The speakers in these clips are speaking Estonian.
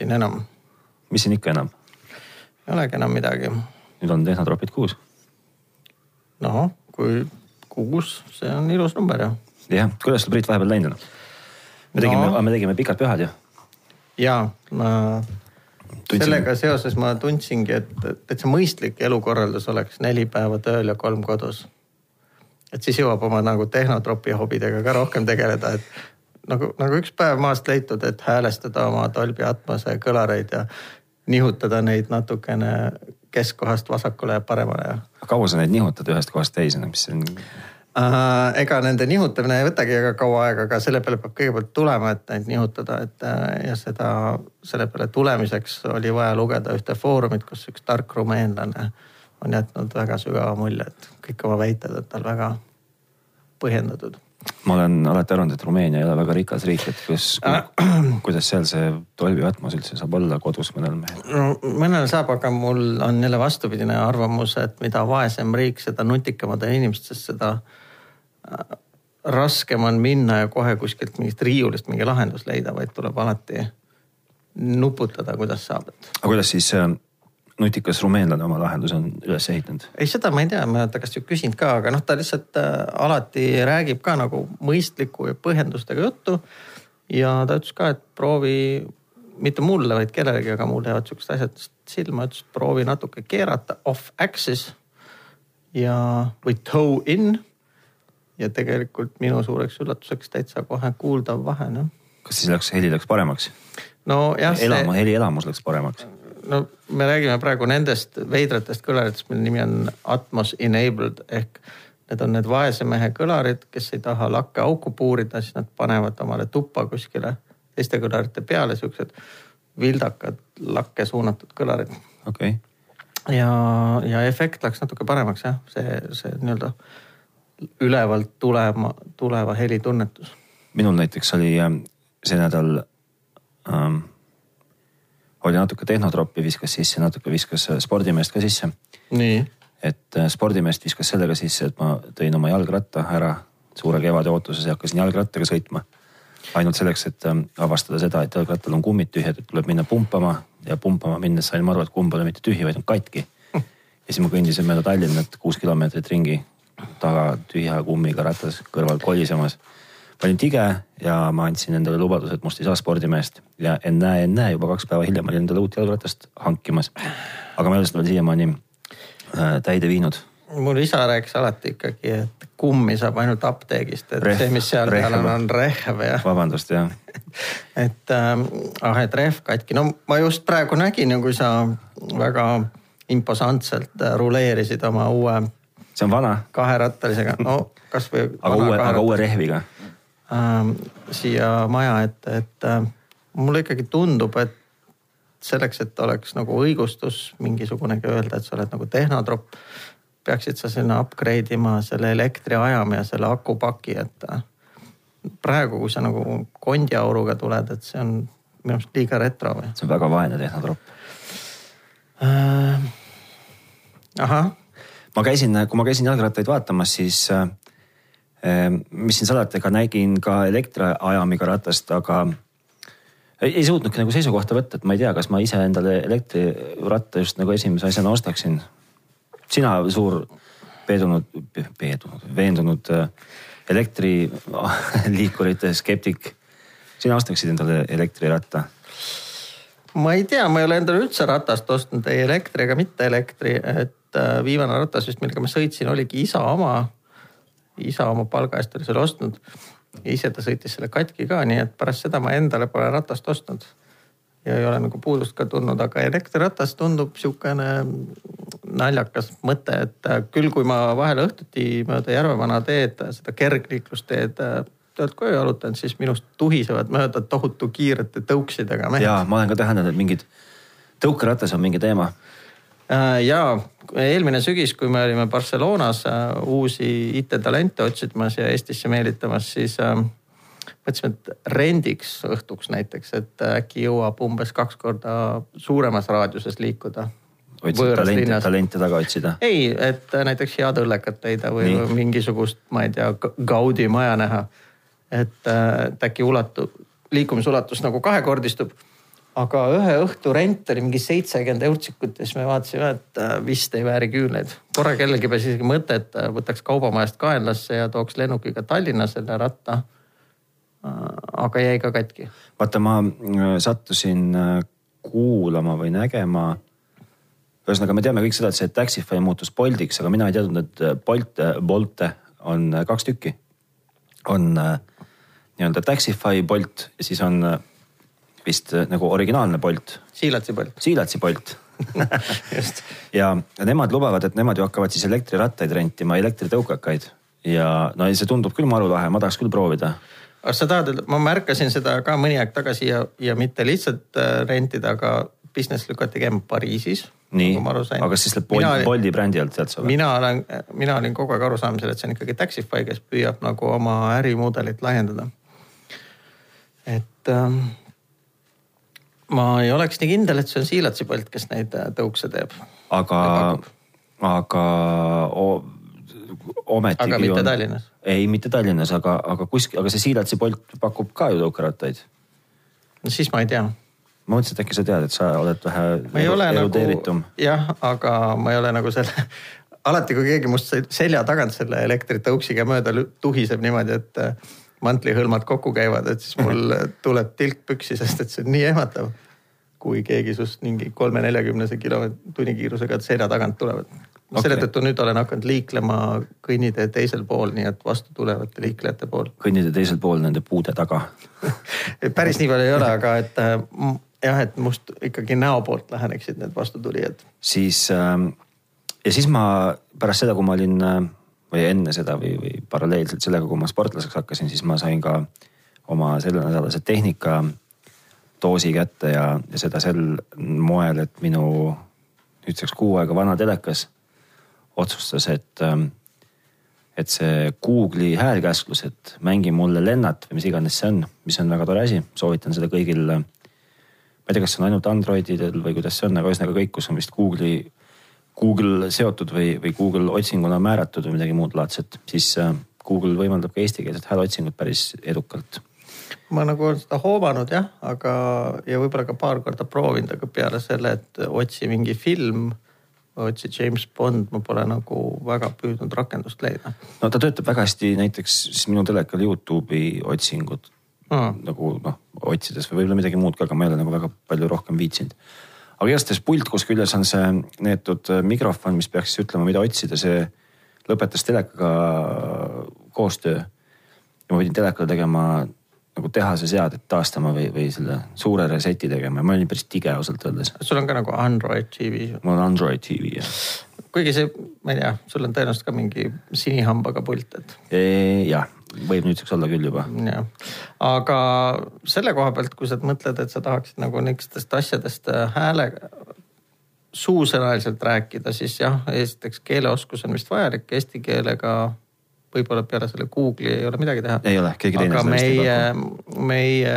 tundsin enam. mis siin ikka enam? ei olegi enam midagi. nüüd on tehnotropid kuus. noh, kui kuus, see on ilus number ju. jah, kuidas sul Priit vahepeal läinud on? me tegime no., me tegime pikad pühad ju. ja, ma Tundsin... sellega seoses ma tundsingi, et täitsa mõistlik elukorraldus oleks neli päeva tööl ja kolm kodus. et siis jõuab oma nagu tehnotropi hobidega ka rohkem tegeleda, et nagu, nagu üks päev maast leitud, et häälestada oma Dolby Atmose kõlareid ja nihutada neid natukene keskkohast vasakule ja paremale ja. kaua sa neid nihutad ühest kohast teise, mis see on? Uh, ega nende nihutamine ei võtagi väga kaua aega, aga selle peale peab kõigepealt tulema, et neid nihutada, et äh, ja seda, selle peale tulemiseks oli vaja lugeda ühte foorumit, kus üks tark rumeenlane on jätnud väga sügava mulje, et kõik oma väited on tal väga põhjendatud ma olen alati arvanud, et Rumeenia ei ole väga rikas riik, et kus äh,, kuidas seal see Dolby Atmos üldse saab olla kodus mõnel mehel? no mõnel saab, aga mul on jälle vastupidine arvamus, et mida vaesem riik, seda nutikamad on inimesed, sest seda äh, raskem on minna ja kohe kuskilt mingist riiulist mingi lahendus leida, vaid tuleb alati nuputada, kuidas saab, aga kuidas siis nutikas rumeenlane oma lahenduse on üles ehitanud? ei, seda ma ei tea, ma ta käest ju küsinud ka, aga noh, ta lihtsalt äh, alati räägib ka nagu mõistliku ja põhjendustega juttu. ja ta ütles ka, et proovi, mitte mulle, vaid kellelegi, aga mul jäävad siuksed asjad silma, ütles, proovi natuke keerata off axis ja, või toe in. ja tegelikult minu suureks üllatuseks täitsa kohe kuuldav vahe, noh. kas siis läks, heli läks paremaks? nojah. elama see..., helielamus läks paremaks no me räägime praegu nendest veidratest kõlaritest, mille nimi on Atmos enabled ehk need on need vaese mehe kõlarid, kes ei taha lakke auku puurida, siis nad panevad omale tuppa kuskile teiste kõlarite peale, siuksed vildakad lakke suunatud kõlarid. okei okay.. ja, ja efekt läks natuke paremaks jah, see, see nii-öelda ülevalt tulema, tuleva heli tunnetus. minul näiteks oli äh, see nädal ähm, oli natuke tehnotroppi viskas sisse, natuke viskas äh, spordimeest ka sisse. et äh, spordimeest viskas sellega sisse, et ma tõin oma jalgratta ära suure kevade ootuses ja hakkasin jalgrattaga sõitma. ainult selleks, et ähm, avastada seda, et jalgrattal on kummid tühjad, et tuleb minna pumpama ja pumpama minnes sain ma aru, et kumb pole mitte tühi, vaid on katki. ja siis ma kõndisin mööda Tallinnat kuus kilomeetrit ringi taga tühja kummiga ratas kõrval kolisemas ma olin tige ja ma andsin endale lubaduse, et must ei saa spordimeest ja ennäe, ennäe juba kaks päeva hiljem olin endale uut jalgratast hankimas. aga ma ei ole seda veel siiamaani äh, täide viinud. mul isa rääkis alati ikkagi, et kummi saab ainult apteegist, et rehv, see, mis seal peal on, on rehv ja. vabandust, jah et ähm, ah, et rehv katki, no ma just praegu nägin ju, kui sa väga imposantselt äh, ruleerisid oma uue. see on vana. kaherattalisega, no kasvõi. aga uue, aga uue rehviga äh, siia maja ette, et äh, mulle ikkagi tundub, et selleks, et oleks nagu õigustus mingisugunegi öelda, et sa oled nagu tehnotropp, peaksid sa sinna upgrade ima selle elektriajama ja selle akupaki, et äh, praegu, kui sa nagu kondiauruga tuled, et see on minu arust liiga retro või? see on väga vaene tehnotropp äh,. ahah. ma käisin, kui ma käisin jalgrattaid vaatamas, siis äh, mis siin salata, ega nägin ka elektriajamiga ratast, aga ei, ei suutnudki nagu seisukohta võtta, et ma ei tea, kas ma ise endale elektriratta just nagu esimese asjana ostaksin. sina suur peedunud, peedunud, veendunud äh, elektriliikurite skeptik. sina ostaksid endale elektriratta? ma ei tea, ma ei ole endale üldse ratast ostnud ei elektri ega mitte elektri, et äh, viimane ratas vist, millega ma sõitsin, oligi isa oma isa oma palga eest oli selle ostnud. ise ta sõitis selle katki ka, nii et pärast seda ma endale pole ratast ostnud. ja ei ole nagu puudust ka tundnud, aga elektriratas tundub sihukene naljakas mõte, et küll, kui ma vahel õhtuti mööda Järvevana teed, seda kergliiklusteed töölt koju jalutanud, siis minust tuhisevad mööda tohutu kiirete tõuksidega mehed. ja ma olen ka täheldanud, et mingid tõukeratas on mingi teema ja eelmine sügis, kui me olime Barcelonas äh, uusi IT-talente otsimas ja Eestisse meelitamas, siis äh, mõtlesime, et rendiks õhtuks näiteks, et äkki jõuab umbes kaks korda suuremas raadiuses liikuda. otsid talente, talente taga otsida? ei, et näiteks head õllekat leida või Nii. mingisugust, ma ei tea, Gaudi maja näha. et äkki ulatub, liikumisulatus nagu kahekordistub aga ühe õhtu rent oli mingi seitsekümmend eurtsikut ja siis me vaatasime, et äh, vist ei vääri küüneid. korra kellelgi pääses isegi mõte, et äh, võtaks kaubamajast kaenlasse ja tooks lennukiga Tallinna selle ratta. Äh, aga jäi ka katki. vaata, ma sattusin kuulama või nägema. ühesõnaga, me teame kõik seda, et see Taxify muutus Boltiks, aga mina ei teadnud, et Bolt, Bolte on kaks tükki. on nii-öelda Taxify Bolt ja siis on vist äh, nagu originaalne Bolt. Siilatsi Bolt. Siilatsi Bolt ja nemad lubavad, et nemad ju hakkavad siis elektrirattaid rentima, elektritõukakaid ja no see tundub küll maru lahe, ma tahaks küll proovida. aga sa tahad, ma märkasin seda ka mõni aeg tagasi ja, ja mitte lihtsalt äh, rentida, aga business lükati käima Pariisis. nii, nagu aga siis läheb Bolti, Bolti brändi alt sealt sa või? mina olen, mina olin kogu aeg arusaamisel, et see on ikkagi Taxify, kes püüab nagu oma ärimudelit laiendada. et ähm, ma ei oleks nii kindel, et see on Siilatsi Bolt, kes neid äh, tõukse teeb. aga, aga o, ometigi. aga mitte on... Tallinnas? ei, mitte Tallinnas, aga, aga kuskil, aga see Siilatsi Bolt pakub ka ju tõukerattaid. no siis ma ei tea ma mõtlesin, et äkki sa tead, et sa oled vähe ei ole nagu, jah, aga ma ei ole nagu selle, alati kui keegi must selja tagant selle elektritõuksiga mööda tuhiseb niimoodi, et äh, mantlihõlmad kokku käivad, et siis mul tuleb tilk püksi, sest et see on nii ehmatav. kui keegi sinust mingi kolme-neljakümnese kilomeetri tunnikiirusega selja tagant tulevad. Okay. selle tõttu nüüd olen hakanud liiklema kõnnitee teisel pool, nii et vastu tulevate liiklejate pool. kõnnitee teisel pool nende puude taga päris nii palju ei ole, aga et äh, jah, et must ikkagi näo poolt läheneksid need vastutulijad. siis äh, ja siis ma pärast seda, kui ma olin äh, või enne seda või, või paralleelselt sellega, kui ma sportlaseks hakkasin, siis ma sain ka oma sellenädalase tehnika doosi kätte ja, ja seda sel moel, et minu nüüdseks kuu aega vana telekas otsustas, et, ähm, et see Google'i häälkäsklus, et mängi mulle lennat või mis iganes see on, mis on väga tore asi, soovitan seda kõigil. ma ei tea, kas see on ainult Androididel või kuidas see on, aga ühesõnaga kõik, kus on vist Google'i Google seotud või, või Google otsinguna määratud või midagi muud laadset, siis äh, Google võimaldab ka eestikeelset hääleotsingut päris edukalt. ma nagu olen seda hoomanud jah, aga ja võib-olla ka paar korda proovinud, aga peale selle, et otsi mingi film otsi James Bond, ma pole nagu väga püüdnud rakendust leida. no ta töötab väga hästi näiteks siis minu telekal Youtube'i otsingud mm. nagu noh, otsides või võib-olla midagi muud ka, aga ma ei ole nagu väga palju rohkem viitsinud aga igastahes pult, kus küljes on see neetud äh, mikrofon, mis peaks siis ütlema, mida otsida, see lõpetas telekaga koostöö. ja ma pidin telekale tegema nagu tehase seadet taastama või, või selle suure reset'i tegema ja ma olin päris tige ausalt öeldes. sul on ka nagu Android TV? mul on Android TV jah. kuigi see, ma ei tea, sul on tõenäoliselt ka mingi sinihambaga pult, et. jah võib nüüdseks olla küll juba. jah, aga selle koha pealt, kui sa mõtled, et sa tahaksid nagu nihukestest asjadest äh, hääle, suusõnaliselt rääkida, siis jah, esiteks keeleoskus on vist vajalik, eesti keelega võib-olla peale selle Google'i ei ole midagi teha. ei ole, keegi teine. aga meie, meie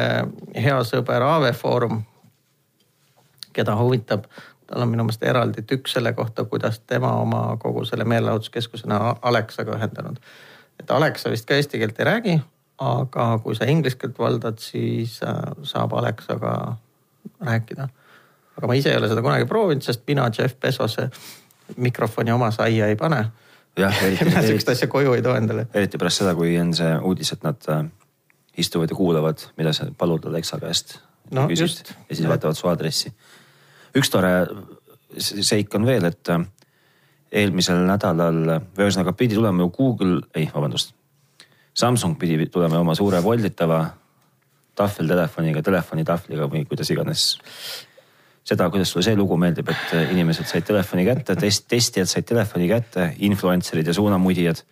hea sõber Aave Foorum, keda huvitab, tal on minu meelest eraldi tükk selle kohta, kuidas tema oma kogu selle meelelahutuskeskusena Alexaga ühendanud et Alexa vist ka eesti keelt ei räägi, aga kui sa inglise keelt valdad, siis äh, saab Alexaga rääkida. aga ma ise ei ole seda kunagi proovinud, sest mina Jeff Bezose mikrofoni oma saia ei pane. mina sihukest asja koju ei too endale. eriti pärast seda, kui on see uudis, et nad äh, istuvad ja kuulavad, mida sa palud Alexa käest no,. ja siis vaatavad su aadressi. üks tore seik on veel, et äh, eelmisel nädalal, või ühesõnaga pidi tulema ju Google, ei vabandust. Samsung pidi tulema oma suure volditava tahveltelefoniga, telefonitahvliga või kuidas iganes. seda, kuidas sulle see lugu meeldib, et inimesed said telefoni kätte, test, testijad said telefoni kätte, influencer'id ja suunamudijad.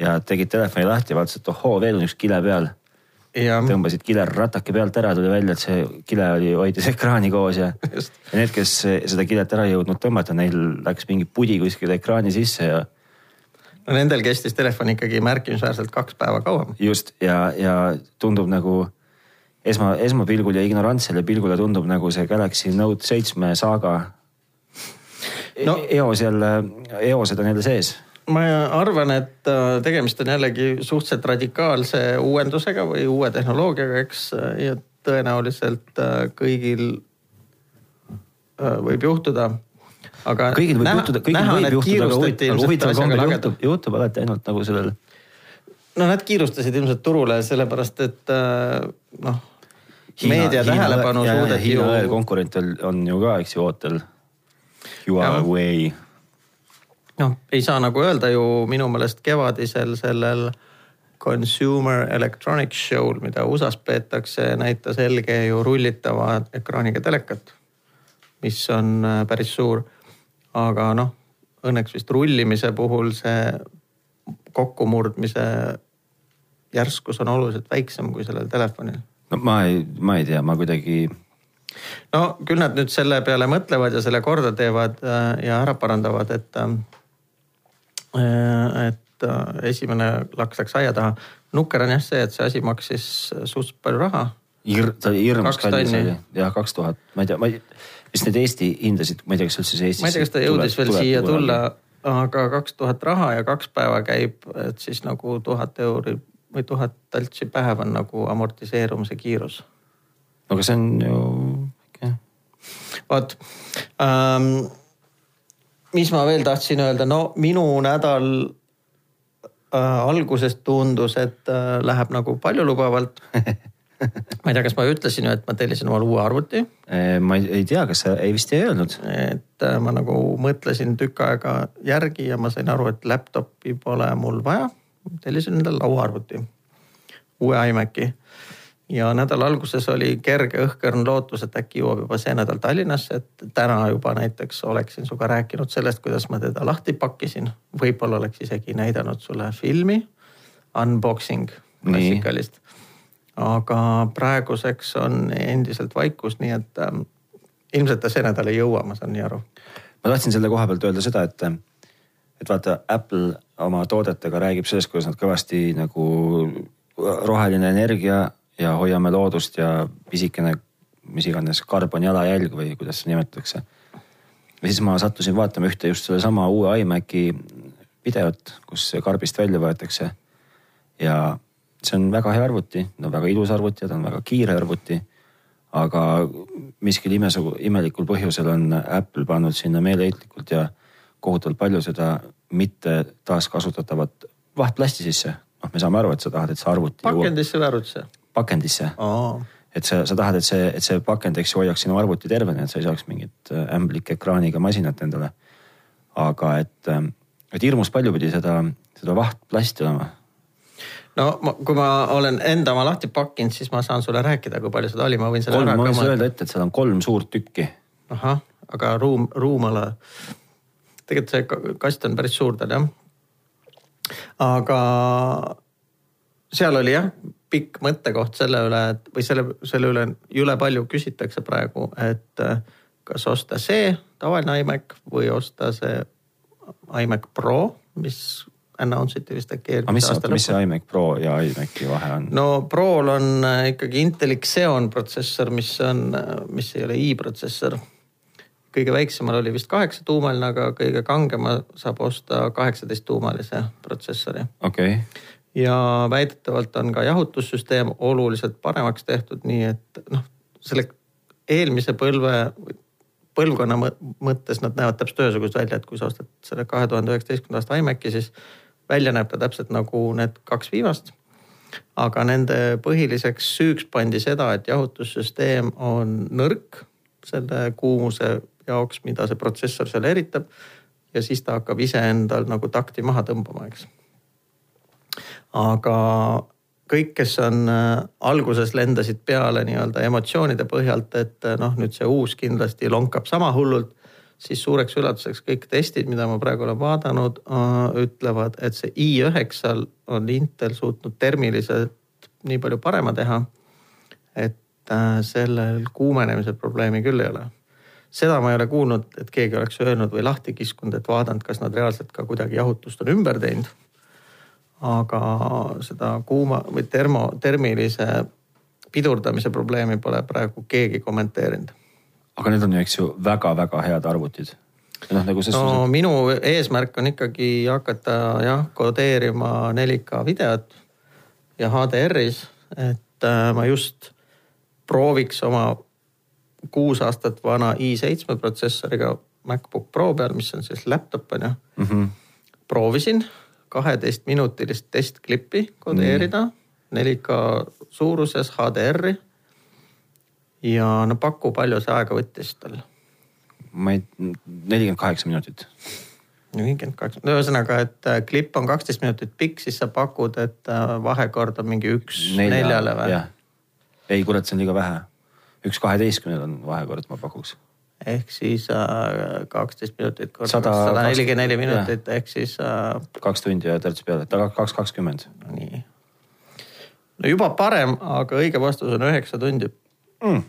ja tegid telefoni lahti, vaatasid, et ohoo, veel on üks kile peal tõmbasid kile ratake pealt ära, tuli välja, et see kile oli, hoidis ekraani koos ja, ja need, kes seda kilet ära ei jõudnud tõmmata, neil läks mingi pudi kuskile ekraani sisse ja. no nendel kestis telefon ikkagi märkimisväärselt kaks päeva kauem. just ja, ja tundub nagu esma, esmapilgul ja ignorantsele pilgule tundub nagu see Galaxy Note seitsme saaga no.. eos jälle, eosed on jälle sees ma arvan, et äh, tegemist on jällegi suhteliselt radikaalse uuendusega või uue tehnoloogiaga, eks. ja tõenäoliselt äh, kõigil äh, võib juhtuda. aga kõigil võib näha, juhtuda, kõigil näha, võib juhtuda, aga huvitav, huvitaval kombel juhtub, juhtub alati ainult nagu sellel. no nad kiirustasid ilmselt turule sellepärast, et äh, noh. meedia tähelepanu suudeti ju. Hiina konkurent on ju ka, eks ju, ootel. Huawei. Noh, ei saa nagu öelda ju minu meelest kevadisel sellel Consumer Electronics Show'l, mida USA-s peetakse, näitas LG ju rullitava ekraaniga telekat, mis on äh, päris suur. aga noh, õnneks vist rullimise puhul see kokkumurdmise järskus on oluliselt väiksem kui sellel telefonil. no ma ei, ma ei tea, ma kuidagi. no küll nad nüüd selle peale mõtlevad ja selle korda teevad äh, ja ära parandavad, et, äh, et et äh, esimene laks läks aia taha. nukker on jah see, et see asi maksis suhteliselt palju raha. Hir-, ta hirmus kallis oli, jah kaks tuhat, ma ei tea, ma ei, vist need Eesti hindasid, ma ei tea, kas üldse see Eestis. ma ei tea, kas ta jõudis veel siia tulla, aga kaks tuhat raha ja kaks päeva käib, et siis nagu tuhat euri või tuhat taltsi päev on nagu amortiseerumise kiirus. aga see on ju okay.. vot ähm,, mis ma veel tahtsin öelda, no minu nädal äh, alguses tundus, et äh, läheb nagu paljulubavalt ma ei tea, kas ma ütlesin ju, et ma tellisin omale uue arvuti. ma ei, ei tea, kas sa ei vist ei öelnud. et äh, ma nagu mõtlesin tükk aega järgi ja ma sain aru, et laptop'i pole mul vaja. tellisin endale lauaarvuti, uue iMaci ja nädala alguses oli kerge õhkõrn lootus, et äkki jõuab juba see nädal Tallinnasse, et täna juba näiteks oleksin sinuga rääkinud sellest, kuidas ma teda lahti pakkisin. võib-olla oleks isegi näidanud sulle filmi, unboxing klassikalist. aga praeguseks on endiselt vaikus, nii et äh, ilmselt ta see nädal ei jõua, ma saan nii aru. ma tahtsin selle koha pealt öelda seda, et, et vaata Apple oma toodetega räägib sellest, kuidas nad kõvasti nagu roheline energia ja hoiame loodust ja pisikene, mis iganes, karbonjalajälg või kuidas seda nimetatakse. ja siis ma sattusin vaatama ühte just sellesama uue iMaci videot, kus karbist välja võetakse. ja see on väga hea arvuti, no väga ilus arvuti ja ta on väga kiire arvuti. aga miskil imesugu, imelikul põhjusel on Apple pannud sinna meeleheitlikult ja kohutavalt palju seda mitte taaskasutatavat vahtplasti sisse. noh, me saame aru, et sa tahad, et see arvuti. pakendisse või arvutisse? Pakendisse oh.. et sa, sa tahad, et see, et see pakend, eks ju, hoiaks sinu arvuti tervena, et sa ei saaks mingit äh, ämblik ekraaniga masinat endale. aga et, ähm, et hirmus palju pidi seda, seda vahtplasti olema. no ma, kui ma olen enda oma lahti pakkinud, siis ma saan sulle rääkida, kui palju seda oli, ma võin selle kolm, ära. ma võin sulle öelda ette, et seal on kolm suurt tükki. ahah, aga ruum, ruumala. tegelikult see kast on päris suur tal jah. aga seal oli jah pikk mõttekoht selle üle, et või selle, selle üle jõle palju küsitakse praegu, et äh, kas osta see tavaline iMac või osta see iMac Pro, mis announce iti vist äkki eelmise mis, aasta lõpul. mis see iMac Pro ja iMaci vahe on? no Prol on äh, ikkagi Inteli Xeon protsessor, mis on, äh, mis ei ole i-protsessor. kõige väiksemal oli vist kaheksatuumaline, aga kõige kangema saab osta kaheksateisttuumalise protsessori. okei okay ja väidetavalt on ka jahutussüsteem oluliselt paremaks tehtud, nii et noh, selle eelmise põlve, põlvkonna mõttes nad näevad täpselt ühesugused välja, et kui sa ostad selle kahe tuhande üheksateistkümnenda aasta iMaci, siis välja näeb ta täpselt nagu need kaks viimast. aga nende põhiliseks süüks pandi seda, et jahutussüsteem on nõrk selle kuumuse jaoks, mida see protsessor seal eritab. ja siis ta hakkab iseendal nagu takti maha tõmbama, eks aga kõik, kes on äh, alguses lendasid peale nii-öelda emotsioonide põhjalt, et äh, noh, nüüd see uus kindlasti lonkab sama hullult. siis suureks üllatuseks kõik testid, mida ma praegu olen vaadanud, äh, ütlevad, et see i9-l on Intel suutnud termiliselt nii palju parema teha. et sellel kuumenemise probleemi küll ei ole seda ma ei ole kuulnud, et keegi oleks öelnud või lahti kiskunud, et vaadanud, kas nad reaalselt ka kuidagi jahutust on ümber teinud aga seda kuuma või termo, termilise pidurdamise probleemi pole praegu keegi kommenteerinud. aga need on ju, eks ju, väga-väga head arvutid. noh, nagu no suuselt... minu eesmärk on ikkagi hakata jah, kodeerima 4K videot ja HDR-is, et äh, ma just prooviks oma kuus aastat vana i7 protsessoriga MacBook Pro peal, mis on siis laptop on ju mm. -hmm. proovisin kaheteistminutilist testklippi kodeerida mm. 4K suuruses HDR-i. ja no paku, palju see aega võttis tal? ma ei, nelikümmend kaheksa minutit. nelikümmend kaheksa, no ühesõnaga, et äh, klipp on kaksteist minutit pikk, siis sa pakud, et äh, vahekord on mingi üks Nelja, neljale või? ei, kurat, see on liiga vähe. üks kaheteistkümnel on vahekord, ma pakuks ehk siis äh, kaksteist minutit korda sada nelikümmend neli minutit ehk siis äh.... kaks tundi ja terts peale, kaks kakskümmend. nii. no juba parem, aga õige vastus on üheksa tundi mm.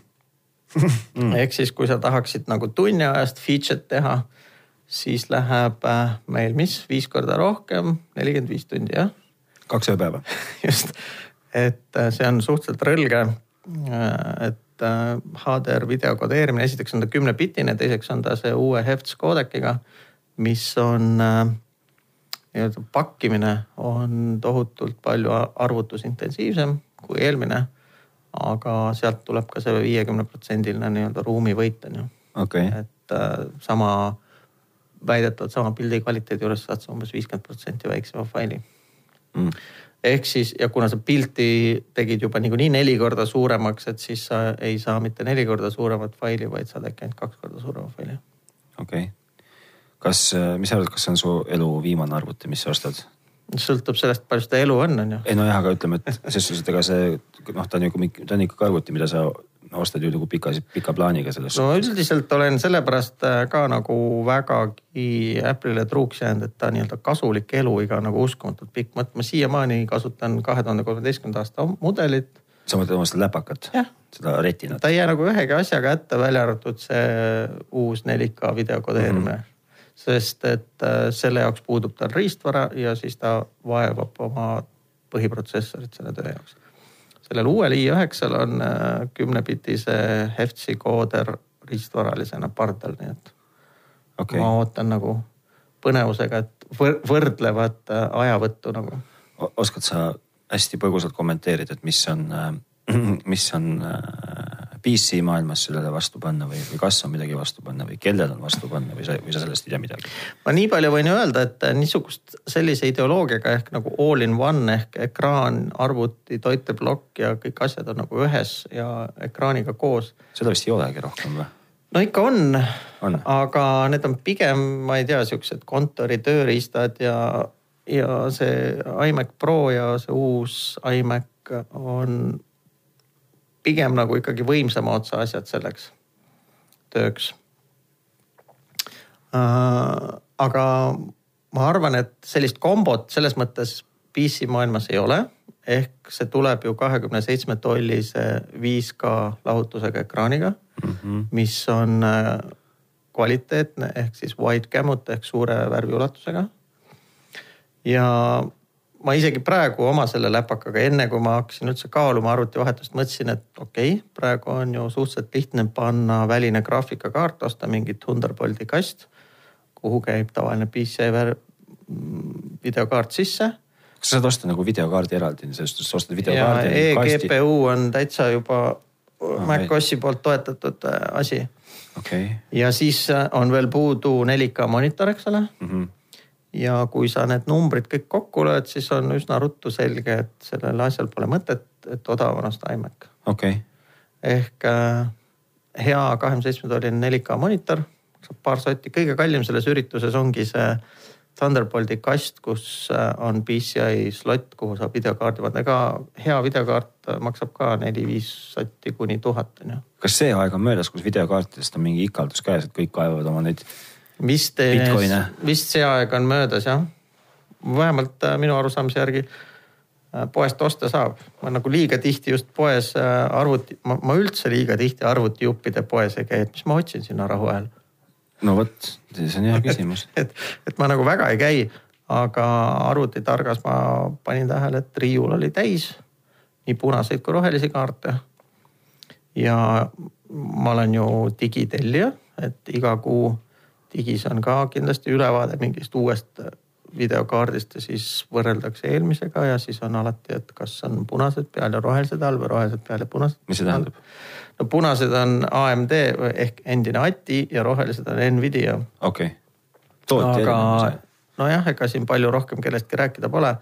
mm. ehk siis, kui sa tahaksid nagu tunni ajast feature'it teha, siis läheb äh, meil mis, viis korda rohkem, nelikümmend viis tundi jah. kaks ööpäeva just, et see on suhteliselt rõlge. et HDR äh, video kodeerimine, esiteks on ta kümnebitine, teiseks on ta see uue Hefts koodekiga, mis on äh, nii-öelda pakkimine on tohutult palju arvutusintensiivsem kui eelmine. aga sealt tuleb ka see viiekümne protsendiline nii-öelda ruumivõit on ju. Okay.. et äh, sama, väidetavalt sama pildi kvaliteedi juures saad sa umbes viiskümmend protsenti väiksema faili. Mm ehk siis ja kuna sa pilti tegid juba niikuinii neli korda suuremaks, et siis sa ei saa mitte neli korda suuremat faili, vaid saad äkki ainult kaks korda suurema faili. okei okay., kas, mis sa arvad, kas see on su elu viimane arvuti, mis sa ostad? sõltub sellest, palju seda elu on, on ju. ei nojah, aga ütleme, et selles suhtes, et ega see noh, ta on ju, ta on ikkagi arvuti, mida sa ostad ju nagu pika, pika plaaniga sellest. no üldiselt olen sellepärast äh, ka nagu vägagi Apple'ile truuks jäänud, et ta nii-öelda kasulik eluiga nagu uskumatult pikk. ma siiamaani kasutan kahe tuhande kolmeteistkümnenda aasta mudelit. sa mõtled oma seda läpakat? seda retinat? ta ei jää nagu ühegi asjaga hätta, välja arvatud see uus 4K videokodeerimine mm. -hmm sest et äh, selle jaoks puudub tal riistvara ja siis ta vaevab oma põhiprotsessorit selle töö jaoks sellel uuel i9-l on äh, kümnebitise Heftsi kooder riistvaralisena pardal, nii et okay. ma ootan nagu põnevusega, et võrdlevat äh, ajavõttu nagu. oskad sa hästi põgusalt kommenteerida, et mis on, äh, mis on PC maailmas sellele vastu panna või, või kas on midagi vastu panna või kellel on vastu panna või sa, või sa sellest ei tea midagi? ma nii palju võin öelda, et niisugust sellise ideoloogiaga ehk nagu all in one ehk ekraan, arvuti, toiteplokk ja kõik asjad on nagu ühes ja ekraaniga koos. seda vist ei olegi rohkem või? no ikka on, on., aga need on pigem, ma ei tea, siuksed kontori tööriistad ja, ja see iMac Pro ja see uus iMac on pigem nagu ikkagi võimsama otsa asjad selleks tööks äh,. aga ma arvan, et sellist kombot selles mõttes PC maailmas ei ole. ehk see tuleb ju kahekümne seitsme tollise 5K lahutusega ekraaniga mm, -hmm. mis on äh, kvaliteetne ehk siis wide gamut ehk suure värviulatusega. ja ma isegi praegu oma selle läpakaga, enne kui ma hakkasin üldse kaaluma arvutivahetust, mõtlesin, et okei okay,, praegu on ju suhteliselt lihtne panna väline graafikakaart, osta mingit Thunderbolti kast, kuhu käib tavaline PCI videokaart sisse. kas sa saad osta nagu videokaardi eraldi, selles suhtes sa ostad videokaardi? e-GPU on täitsa juba no, Mac OS-i poolt toetatud äh, asi okay.. ja siis äh, on veel puudu 4K monitor, eks ole mm. -hmm ja kui sa need numbrid kõik kokku lööd, siis on üsna ruttu selge, et sellel asjal pole mõtet, et odav on osta iMac. okei okay.. ehk äh, hea kahekümne seitsme tolline 4K monitor, maksab paar sotti, kõige kallim selles ürituses ongi see Thunderbolti kast, kus äh, on PCI slot, kuhu saab videokaardi panna, ega hea videokaart maksab ka neli-viis sotti kuni tuhat on ju. kas see aeg on möödas, kus videokaartidest on mingi ikaldus käes, et kõik kaevavad oma neid vist, vist see aeg on möödas jah. vähemalt äh, minu arusaamise järgi äh, poest osta saab. ma nagu liiga tihti just poes äh, arvuti, ma üldse liiga tihti arvutijuppide poes ei käi, et mis ma otsin sinna rahuajal. no vot, see on hea küsimus et, et ma nagu väga ei käi, aga arvutitargas ma panin tähele, et riiul oli täis nii punaseid kui rohelisi kaarte. ja ma olen ju digitellija, et iga kuu digis on ka kindlasti ülevaade mingist uuest videokaardist ja siis võrreldakse eelmisega ja siis on alati, et kas on punased peal ja rohelised all või rohelised peal ja punased. mis see tähendab? no punased on AMD ehk endine ATI ja rohelised on Nvidia. okei okay.. aga nojah, ega siin palju rohkem kellestki rääkida pole.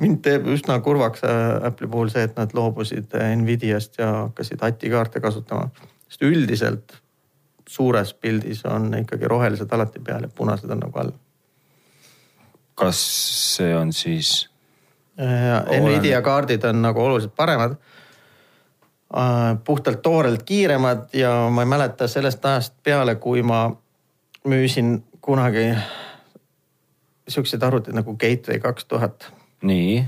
mind teeb üsna kurvaks äh, Apple'i puhul see, et nad loobusid Nvidiast ja hakkasid ATI kaarte kasutama. sest üldiselt suures pildis on ikkagi rohelised alati peal ja punased on nagu all. kas see on siis? Äh, Nvidia kaardid on nagu oluliselt paremad Äh, puhtalt toorelt kiiremad ja ma ei mäleta sellest ajast peale, kui ma müüsin kunagi siukseid arvuteid nagu Gateway kaks tuhat. nii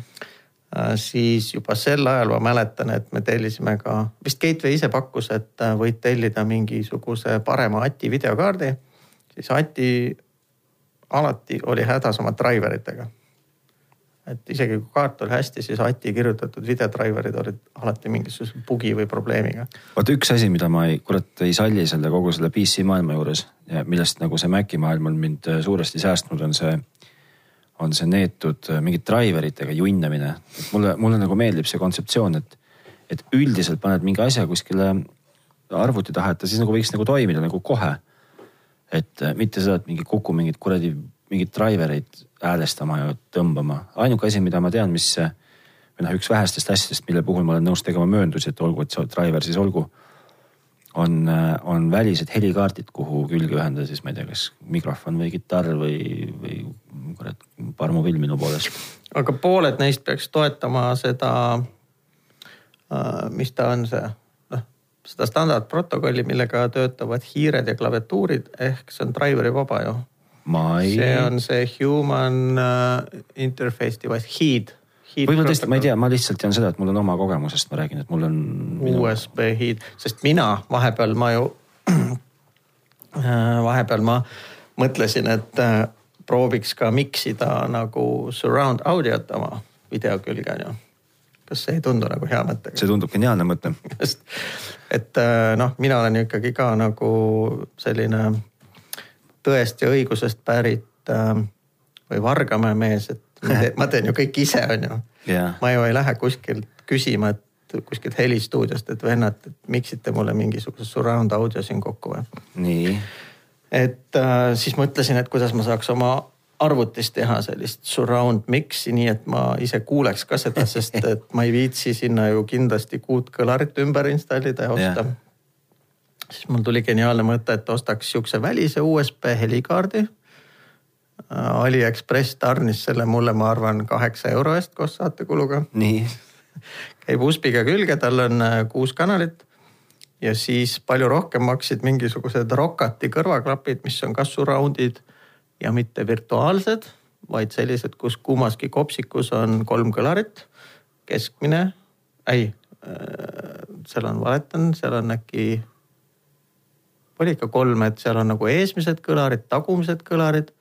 siis juba sel ajal ma mäletan, et me tellisime ka, vist Gateway ise pakkus, et äh, võid tellida mingisuguse parema ATI videokaardi. siis ATI alati oli hädas oma driver itega et isegi kui kaart oli hästi, siis ATI kirjutatud videodriver'id olid alati mingisuguse bugi või probleemiga. vot üks asi, mida ma ei, kurat ei salli selle kogu selle PC maailma juures millest nagu see Maci maailm on mind äh, suuresti säästnud, on see, on see neetud äh, mingite driver itega junnamine. mulle, mulle nagu meeldib see kontseptsioon, et, et üldiselt paned mingi asja kuskile arvuti taha, et ta siis nagu võiks nagu toimida nagu kohe. et äh, mitte seda, et mingi kuku mingit kuradi mingeid driver eid häälestama ja tõmbama. ainuke asi, mida ma tean, mis või noh, üks vähestest asjadest, mille puhul ma olen nõus tegema mööndusi, et olgu, et see driver siis olgu. On, on välised helikaardid, kuhu külge ühendada siis ma ei tea, kas mikrofon või kitarr või, või kurat parmuvill minu poolest. aga pooled neist peaks toetama seda, äh, mis ta on see noh, seda standardprotokolli, millega töötavad hiired ja klaviatuurid ehk see on driver'i vaba ju ei. see on see human uh, interface device, HEAD. võib-olla tõesti, ma ei tea, ma lihtsalt tean seda, et mul on oma kogemusest, ma räägin, et mul on minu.... USB HEAD, sest mina vahepeal ma ju vahepeal ma mõtlesin, et äh, prooviks ka miksida nagu surround audio't oma video külge on ju. kas see ei tundu nagu hea mõte? see tundub geniaalne mõte. just, et äh, noh, mina olen ju ikkagi ka nagu selline tõest ja õigusest pärit äh, või Vargamäe mees, et ma teen, ju kõik ise, on ju yeah.. ma ju ei lähe kuskilt küsima, et kuskilt helistuudiost, et vennad, et miksite mulle mingisuguse surround audio siin kokku või. nii. et äh, siis mõtlesin, et kuidas ma saaks oma arvutis teha sellist surround mix'i, nii et ma ise kuuleks ka seda, sest et ma ei viitsi sinna ju kindlasti kuut kõlarit ümber installida ja osta yeah siis mul tuli geniaalne mõte, et ostaks sihukese välise USB helikaardi. Aliekspress tarnis selle mulle, ma arvan, kaheksa euro eest koos saatekuluga. nii. käib USB-ga külge, tal on äh, kuus kanalit. ja siis palju rohkem maksid mingisugused Rocati kõrvaklapid, mis on ka surround'id ja mitte virtuaalsed, vaid sellised, kus kummaski kopsikus on kolm kõlarit. keskmine, ei, äh, seal on, valetan, seal on äkki oli ikka kolm, et seal on nagu eesmised kõlarid, tagumised kõlarid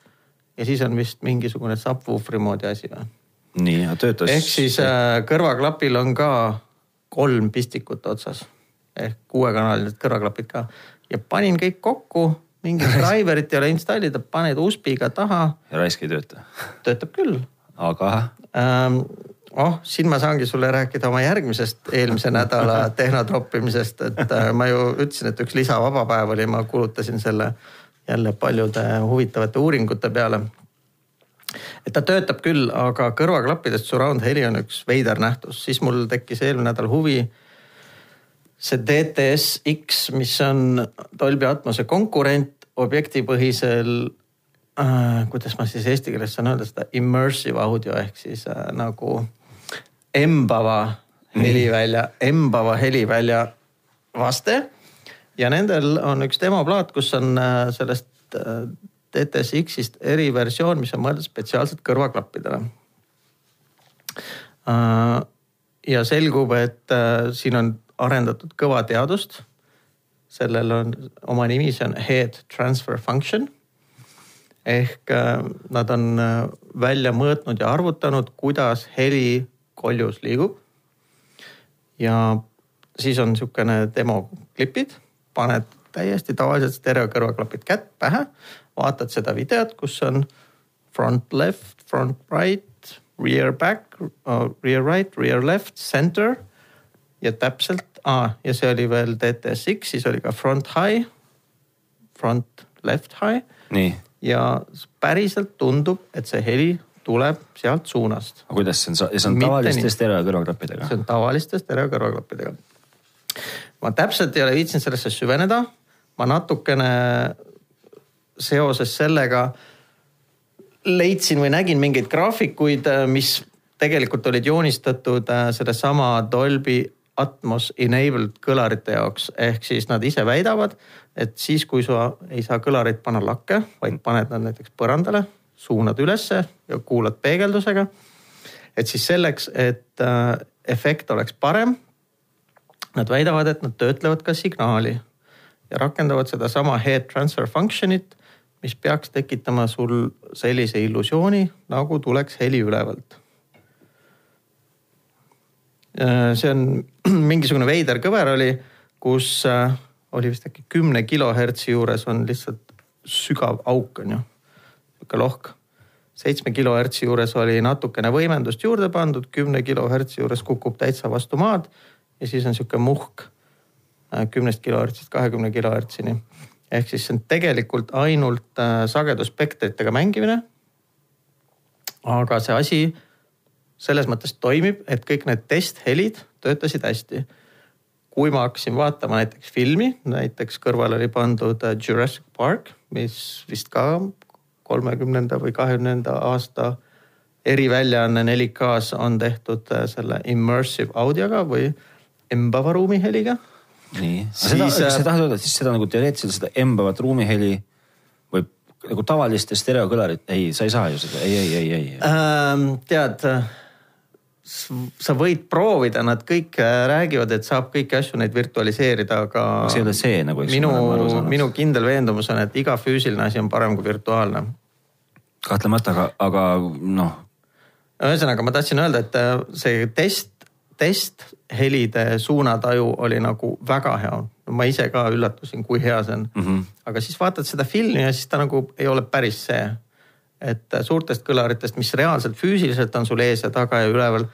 ja siis on vist mingisugune subwooferi moodi asi või? nii, töötas. ehk siis äh, kõrvaklapil on ka kolm pistikut otsas ehk kuuekanalised kõrvaklapid ka ja panin kõik kokku, mingit driver'it ei ole installida, paned USB-ga taha. ja raisk ei tööta? töötab küll. aga ähm,? oh, siin ma saangi sulle rääkida oma järgmisest eelmise nädala tehnotroppimisest, et äh, ma ju ütlesin, et üks lisavaba päev oli, ma kulutasin selle jälle paljude huvitavate uuringute peale. et ta töötab küll, aga kõrvaklappidest surround heli on üks veider nähtus, siis mul tekkis eelmine nädal huvi see DTS X, mis on Dolby Atmose konkurent objektipõhisel äh,, kuidas ma siis eesti keeles saan öelda seda immersive audio ehk siis äh, nagu embava helivälja, embava helivälja vaste. Ja nendel on üks demoplaat, kus on äh, sellest DTSX-ist äh, eriversioon, mis on mõeldud spetsiaalselt kõrvaklappidele. Äh, ja selgub, et siin on arendatud kõva teadust. sellel on oma nimi, see on head transfer function ehk nad on välja mõõtnud ja arvutanud, kuidas heli koljus liigub. ja siis on sihukene demoklipid, paned täiesti tavalised stereokõrvaklapid kätt pähe, vaatad seda videot, kus on front left, front right, rear back uh,, rear right, rear left, center ja täpselt ah,, ja see oli veel DTSX, siis oli ka front high, front left high. ja päriselt tundub, et see heli tuleb sealt suunast. aga kuidas see on, see on tavaliste stereokõrvaklappidega? see on tavaliste stereokõrvaklappidega. Ma täpselt ei ole viitsinud sellesse süveneda. ma natukene seoses sellega leidsin või nägin mingeid graafikuid, mis tegelikult olid joonistatud äh, sellesama Dolby Atmos enabled kõlarite jaoks, ehk siis nad ise väidavad, et siis, kui sa ei saa kõlareid panna lakke, vaid paned nad näiteks põrandale, suunad ülesse ja kuulad peegeldusega. et siis selleks, et äh, efekt oleks parem. Nad väidavad, et nad töötlevad ka signaali ja rakendavad sedasama head transfer function'it, mis peaks tekitama sul sellise illusiooni, nagu tuleks heli ülevalt. Äh, see on mingisugune veider kõver oli, kus äh, oli vist äkki kümne kilohertsi juures on lihtsalt sügav auk on ju, niisugune lohk. seitsme kilohertsi juures oli natukene võimendust juurde pandud, kümne kilohertsi juures kukub täitsa vastu maad ja siis on niisugune muhk äh, kümnest kilohertsist kahekümne kilohertsini. ehk siis see on tegelikult ainult sagedusspektritega mängimine. aga see asi selles mõttes toimib, et kõik need testhelid töötasid hästi. kui ma hakkasin vaatama näiteks filmi, näiteks kõrvale oli pandud äh, Jurassic Park, mis vist ka kolmekümnenda või kahekümnenda aasta eriväljaanne 4K-s on tehtud äh, selle immersive audioga või embava ruumiheliga. nii, seda, kas sa tahad öelda, et siis seda nagu teoreetiliselt seda embavat ruumiheli võib nagu tavaliste stereokõlarit, ei, sa ei saa ju seda, ei, ei, ei, ei ähm,. tead sa võid proovida, nad kõik äh, räägivad, et saab kõiki asju neid virtualiseerida, aga. see ei ole see nagu, minu, minu kindel veendumus on, et iga füüsiline asi on parem kui virtuaalne. kahtlemata, aga, aga noh. ühesõnaga, ma tahtsin öelda, et äh, see test, testhelide suunataju oli nagu väga hea. ma ise ka üllatusin, kui hea see on mm. -hmm. aga siis vaatad seda filmi ja siis ta nagu ei ole päris see et suurtest kõlaritest, mis reaalselt füüsiliselt on sul ees ja taga ja üleval,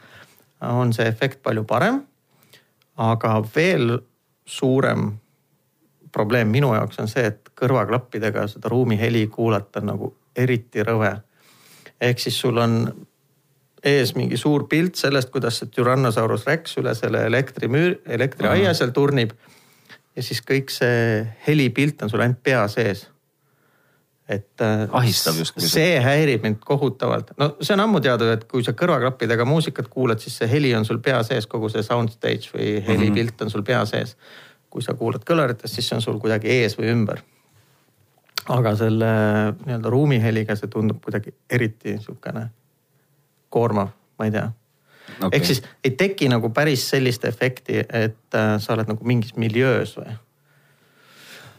on see efekt palju parem. aga veel suurem probleem minu jaoks on see, et kõrvaklappidega seda ruumiheli kuulata on nagu eriti rõve. ehk siis sul on ees mingi suur pilt sellest, kuidas see Tyrannosaurus Rex üle selle elektrimüür, elektriaia seal turnib. ja siis kõik see helipilt on sul ainult pea sees et. Äh, ahistab justkui. see häirib mind kohutavalt, no see on ammu teada, et kui sa kõrvaklappidega muusikat kuulad, siis see heli on sul pea sees, kogu see sound stage või helipilt mhm. on sul pea sees. kui sa kuulad kõlaritest, siis see on sul kuidagi ees või ümber. aga selle nii-öelda ruumiheliga see tundub kuidagi eriti niisugune koormav, ma ei tea okay.. ehk siis ei teki nagu päris sellist efekti, et äh, sa oled nagu mingis miljöös või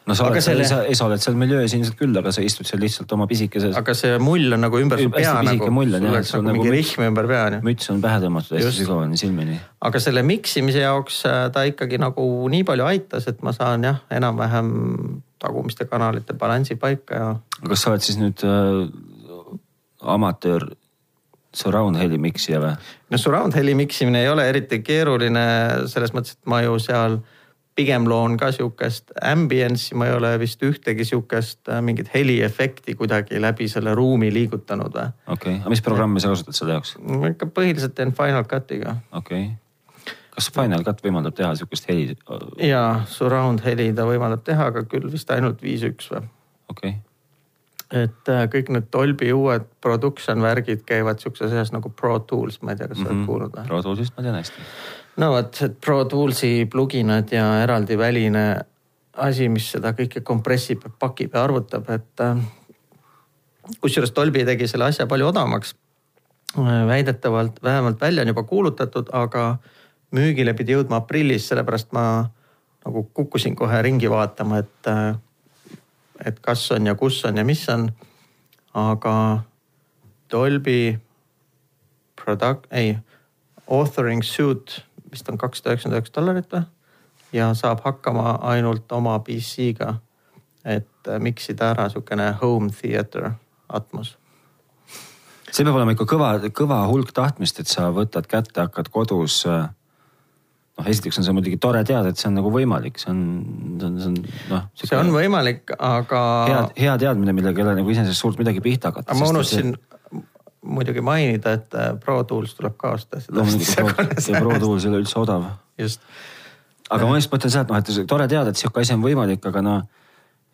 no sa oled selle... seal, sa oled seal miljöös ilmselt küll, aga sa istud seal lihtsalt oma pisikeses. aga see mull on nagu ümber su pea nagu. mull on jah, et sul on nagu, nagu rihm ümber pea on ju. müts on pähe tõmmatud hästi sügavani silmini. aga selle miksimise jaoks äh, ta ikkagi nagu nii palju aitas, et ma saan jah, enam-vähem tagumiste kanalite balansi paika ja. kas sa oled siis nüüd äh, amatöör surround heli miksija või? no surround heli miksimine ei ole eriti keeruline selles mõttes, et ma ju seal pigem loon ka sihukest ambience'i, ma ei ole vist ühtegi sihukest äh, mingit heliefekti kuidagi läbi selle ruumi liigutanud või. okei okay., aga mis programmi sa kasutad selle jaoks? ma ikka põhiliselt teen Final Cutiga. okei okay., kas Final Cut võimaldab teha sihukest heli? ja, surround heli ta võimaldab teha, aga küll vist ainult viis üks või. okei okay. Et äh, kõik need Dolby uued production värgid käivad sihukeses asjas nagu Pro Tools, ma ei tea, kas sa mm -hmm. oled mhm. kuulnud või? Pro Toolsist ma tean hästi no vot, et Pro Toolsi pluginad ja eraldi väline asi, mis seda kõike kompressib, pakib ja arvutab, et äh, kusjuures Dolby tegi selle asja palju odavamaks. Äh, väidetavalt vähemalt välja on juba kuulutatud, aga müügile pidi jõudma aprillis, sellepärast ma nagu kukkusin kohe ringi vaatama, et, et kas on ja kus on ja mis on. aga Dolby product, ei, authoring suit vist on kakssada üheksakümmend üheksa dollarit või? ja saab hakkama ainult oma PC-ga. et äh, miksida ära sihukene home theater atmos see peab olema ikka kõva, kõva hulk tahtmist, et sa võtad kätte, hakkad kodus. Äh, noh, esiteks on see muidugi tore teada, et see on nagu võimalik, see on, see on, see on noh. see on võimalik, aga. hea, hea teadmine, millega ei ole nagu iseenesest suurt midagi pihta hakata. ma unustasin see... muidugi mainida, et äh, Pro Tools tuleb ka osta. loomulikult Pro Tools ei ole üldse odav. just. aga ma just mõtlen seda, et noh, et tore teada, et sihuke asi on võimalik, aga noh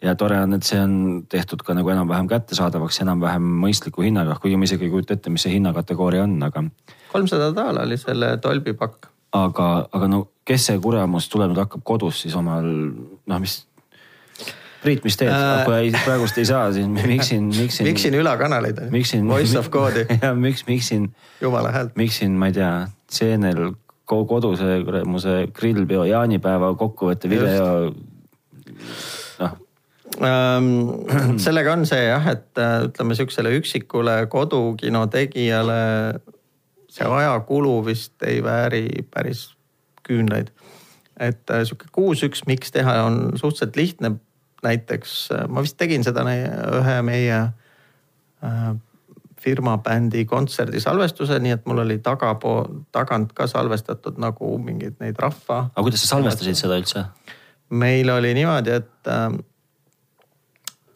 ja tore on, et see on tehtud ka nagu enam-vähem kättesaadavaks, enam-vähem mõistliku hinnaga, kuigi ma isegi ei kujuta ette, mis see hinnakategooria on, aga. kolmsada daala oli selle Dolby pakk. Aga, aga no kes see kuremus tuleb nüüd hakkab kodus siis omal noh, mis. Priit, mis teed äh,, kui praegust ei saa, siis miksin, miksin. miksin ülakanaleid. miksin. Voice of code'i. ja miks, miksin. jumala häält. miksin, ma ei tea, seenel koduse kuramuse grillpeo jaanipäeva kokkuvõtte video ähm,. sellega on see jah, et äh, ütleme sihukesele üksikule kodukino tegijale see ajakulu vist ei vääri päris küünlaid. et äh, sihuke kuus-üks miks teha on suhteliselt lihtne. näiteks äh, ma vist tegin seda ühe meie äh, firma bändi kontserdi salvestuse, nii et mul oli tagapool, tagant ka salvestatud nagu mingeid neid rahva. aga kuidas sa salvestasid seda üldse? meil oli niimoodi, et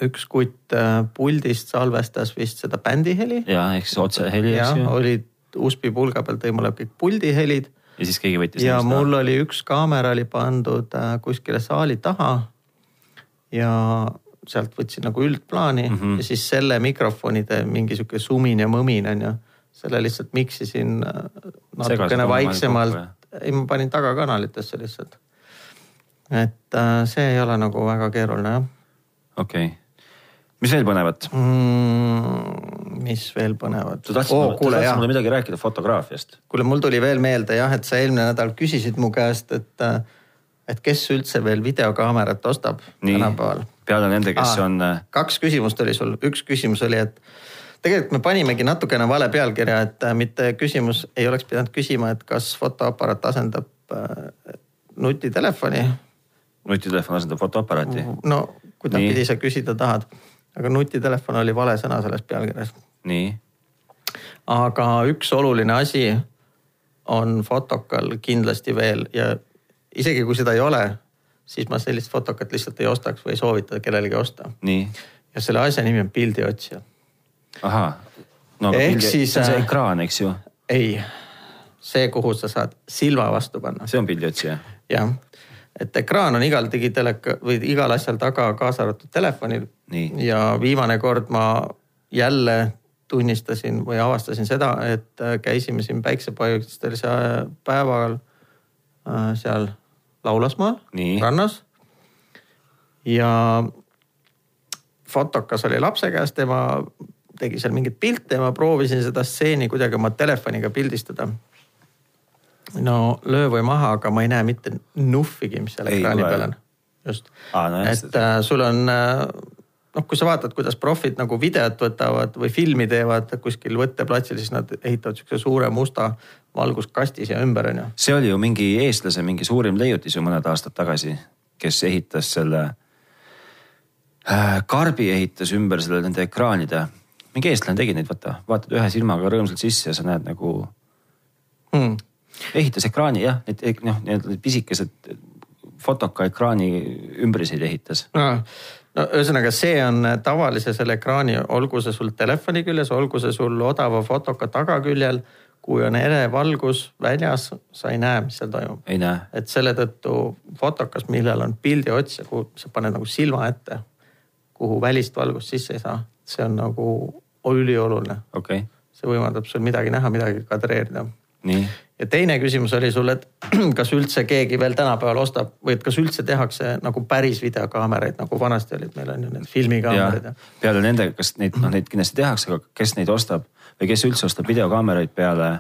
üks kutt puldist salvestas vist seda bändi heli. ja ehk siis otseheli, eks ju. olid USB pulga peal tõi mulle kõik puldi helid. ja siis keegi võttis. ja mul oli üks kaamera oli pandud äh, kuskile saali taha. ja sealt võtsin nagu üldplaani mm -hmm. ja siis selle mikrofonide mingi sihuke sumin ja mõmin on ju. selle lihtsalt miksisin äh, natukene vaiksemalt. ei, ma panin tagakanalitesse lihtsalt. et see ei ole nagu väga keeruline jah. okei okay mis veel põnevat mm,? mis veel põnevat? sa tahtsid oh, kuule, mulle midagi rääkida fotograafiast. kuule, mul tuli veel meelde jah, et sa eelmine nädal küsisid mu käest, et, et kes üldse veel videokaamerat ostab tänapäeval. peale nende, kes ah, on. Äh, kaks küsimust oli sul, üks küsimus oli, et tegelikult me panimegi natukene vale pealkirja, et äh, mitte küsimus ei oleks pidanud küsima, et kas fotoaparaat asendab äh, nutitelefoni. nutitelefon asendab fotoaparaati? no kuidagipidi sa küsida tahad aga nutitelefon oli vale sõna selles pealkirjas. nii. aga üks oluline asi on fotokal kindlasti veel ja isegi kui seda ei ole, siis ma sellist fotokat lihtsalt ei ostaks või ei soovita kellelegi osta. ja selle asja nimi on pildiotsija. ahah, no aga pildi, siis, see on see äh, ekraan, eks ju? ei, see, kuhu sa saad silma vastu panna. see on pildiotsija? jah et ekraan on igal digiteleka või igal asjal taga, kaasa arvatud telefonil. ja viimane kord ma jälle tunnistasin või avastasin seda, et äh, käisime siin päiksepaistelise päeval äh, seal Laulasmaal, rannas. ja fotokas oli lapse käes, tema tegi seal mingeid pilte ja ma proovisin seda stseeni kuidagi oma telefoniga pildistada no löö või maha, aga ma ei näe mitte nuhvigi, mis seal ekraani peal on. just ah,, no, et äh, sul on äh, noh, kui sa vaatad, kuidas profid nagu videot võtavad või filmi teevad kuskil võtteplatsil, siis nad ehitavad sihukese suure musta valguskasti siia ümber on ju. see oli ju mingi eestlase mingi suurim leiutis ju mõned aastad tagasi, kes ehitas selle äh,. Karbi ehitas ümber selle nende ekraanide. mingi eestlane tegi neid, vaata, vaatad ühe silmaga rõõmsalt sisse ja sa näed nagu hmm ehitas ekraani jah, need noh, need pisikesed fotoka ekraani ümbriseid ehitas no no ühesõnaga, see on tavalise selle ekraani, olgu see sul telefoni küljes, olgu see sul odava fotoka tagaküljel. kui on ere valgus väljas, sa ei näe, mis seal toimub. et selle tõttu fotokas, millel on pildiotsija, kuhu sa paned nagu silma ette, kuhu välist valgust sisse ei saa, see on nagu ülioluline okay.. see võimaldab sul midagi näha, midagi kadreerida. Ja teine küsimus oli sul, et kas üldse keegi veel tänapäeval ostab või et kas üldse tehakse nagu päris videokaameraid, nagu vanasti olid, meil on ju need filmikaamerad ja. peale nende, kas neid, noh neid kindlasti tehakse, aga kes neid ostab või kes üldse ostab videokaameraid peale,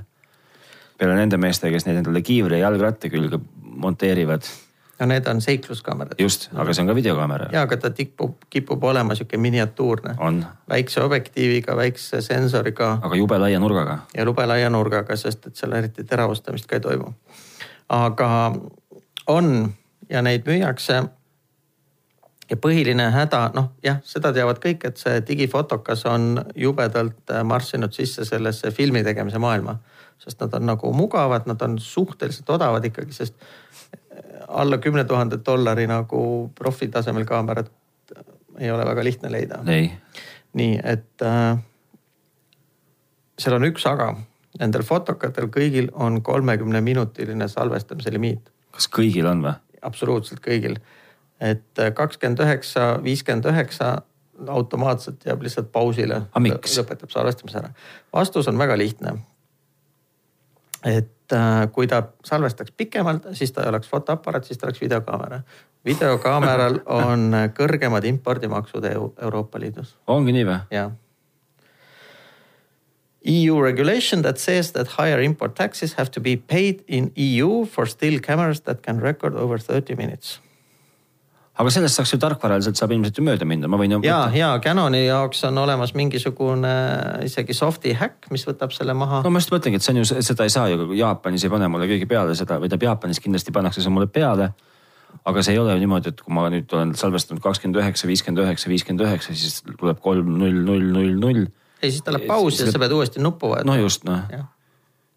peale nende meeste, kes neid endale kiivri ja jalgratta külge monteerivad no need on seikluskaamerad. just, aga see on ka videokaamera. ja, aga ta tikpub, kipub olema sihuke miniatuurne. väikse objektiiviga, väikse sensoriga. aga jube laia nurgaga. ja jube laia nurgaga, sest et seal eriti teravustamist ka ei toimu. aga on ja neid müüakse. ja põhiline häda, noh jah, seda teavad kõik, et see digifotokas on jubedalt äh, marssinud sisse sellesse filmi tegemise maailma. sest nad on nagu mugavad, nad on suhteliselt odavad ikkagi, sest alla kümne tuhande dollari nagu profitasemel kaamerat ei ole väga lihtne leida. nii et äh, seal on üks aga, nendel fotokatel kõigil on kolmekümne minutiline salvestamise limiit. kas kõigil on või? absoluutselt kõigil, et äh, kakskümmend üheksa, viiskümmend üheksa automaatselt jääb lihtsalt pausile. lõpetab salvestamise ära. vastus on väga lihtne. et kui ta salvestaks pikemalt, siis ta ei oleks fotoaparaat, siis ta oleks videokaamera videokaameral on kõrgemad impordimaksud Euroopa Liidus. ongi nii või? jah. EU regulation that says that higher import taxes have to be paid in EU for still cameras that can record over thirty minutes aga sellest saaks ju tarkvaraliselt saab ilmselt ju mööda minna, ma võin ja, ja Canoni jaoks on olemas mingisugune isegi soft'i häkk, mis võtab selle maha. no ma just mõtlengi, et see on ju, seda ei saa ju, Jaapanis ei pane mulle keegi peale seda või tähendab Jaapanis kindlasti pannakse see mulle peale aga see ei ole ju niimoodi, et kui ma nüüd olen salvestanud kakskümmend üheksa, viiskümmend üheksa, viiskümmend üheksa, siis tuleb kolm, null, null, null, null. ei, siis tuleb paus ja, ja sa pead uuesti nuppu vajutama. no just noh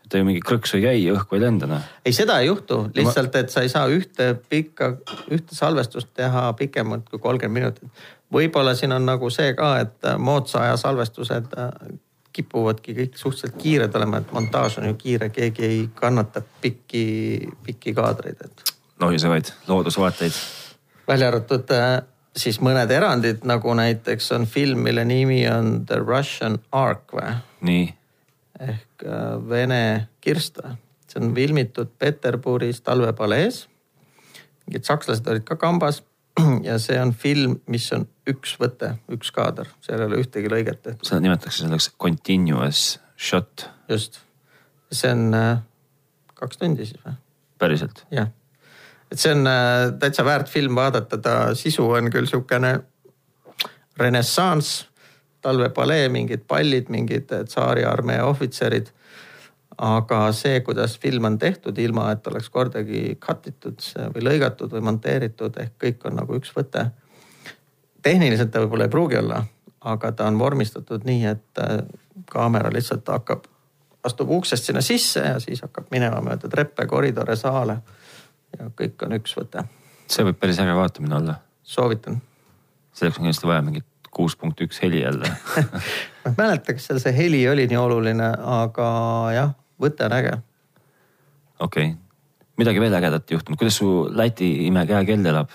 ta ju mingi krõksu ei käi, õhku ei lenda noh. ei, seda ei juhtu, lihtsalt, et sa ei saa ühte pikka, ühte salvestust teha pikemalt kui kolmkümmend minutit. võib-olla siin on nagu see ka, et moodsa aja salvestused äh, kipuvadki kõik suhteliselt kiired olema, et montaaž on ju kiire, keegi ei kannata pikki, pikki kaadreid, et lohisevaid loodusvaateid. välja arvatud äh, siis mõned erandid, nagu näiteks on film, mille nimi on The Russian Ark või? nii. Ehk äh, Vene kirst või? see on filmitud Peterburis talvepalees. mingid sakslased olid ka kambas ja see on film, mis on üks võte, üks kaader, seal ei ole ühtegi lõiget tehtud. seda nimetatakse selleks continuous shot. just, see on äh, kaks tundi siis või? päriselt? jah et see on äh, täitsa väärt film vaadata, ta sisu on küll sihukene renessanss, talvepalee, mingid pallid, mingid tsaariarmee ohvitserid. aga see, kuidas film on tehtud, ilma et oleks kordagi cut itud või lõigatud või monteeritud, ehk kõik on nagu üks võte. tehniliselt ta võib-olla ei pruugi olla, aga ta on vormistatud nii, et äh, kaamera lihtsalt hakkab, astub uksest sinna sisse ja siis hakkab minema mööda treppe, koridore, saale ja kõik on üks võte. see võib päris äge vaatamine olla. soovitan. selleks on kindlasti vaja mingit kuus punkt üks heli jälle ma ei mäleta, kas seal see heli oli nii oluline, aga jah, võte on äge. okei okay., midagi veel ägedat juhtunud, kuidas su Läti imekäekell elab?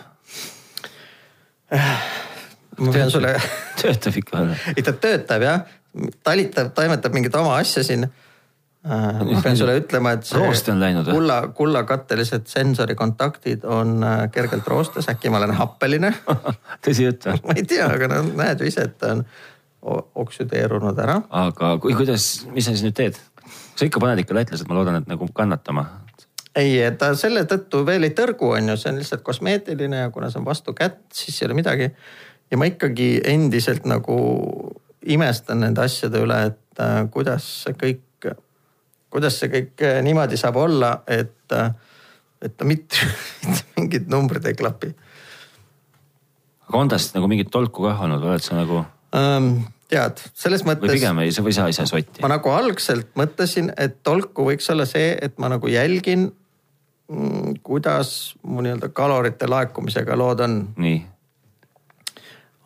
ma pean sulle töötab ikka veel? ei, ta töötab jah, talitab, toimetab mingit oma asja siin ma pean sulle ütlema, et see kulla, kullakattelised sensorikontaktid on äh, kergelt roostes, äkki ma olen happeline tõsi jutt või? ma ei tea, aga no näed ju ise, et ta on oksüdeerunud ära. aga kui, kuidas, mis sa siis nüüd teed? sa ikka paned ikka lätlased, ma loodan, et nagu kannatama. ei, ta selle tõttu veel ei tõrgu, on ju, see on lihtsalt kosmeetiline ja kuna see on vastu kätt, siis ei ole midagi. ja ma ikkagi endiselt nagu imestan nende asjade üle, et äh, kuidas see kõik kuidas see kõik eh, niimoodi saab olla, et, eh, et ta mitte, mitte mingid numbrid ei klapi. aga on tast nagu mingit tolku kah olnud, oled sa nagu um,? tead, selles mõttes. või pigem ei, või sa ei saa sotti? ma nagu algselt mõtlesin, et tolku võiks olla see, et ma nagu jälgin, mm, kuidas mu nii-öelda kalorite laekumisega lood on. nii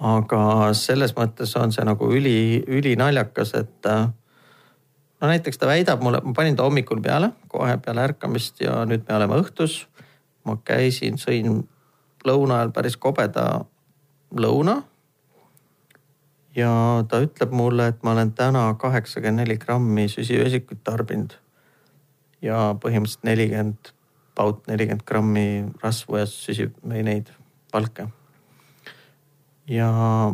aga selles mõttes on see nagu üli, ülinaljakas, et äh, no näiteks ta väidab mulle, ma panin ta hommikul peale, kohe peale ärkamist ja nüüd me oleme õhtus. ma käisin, sõin lõuna ajal päris kobeda lõuna. ja ta ütleb mulle, et ma olen täna kaheksakümmend neli grammi süsivesikuid tarbinud. ja põhimõtteliselt nelikümmend, paut nelikümmend grammi rasvu ja süsi või neid palke. ja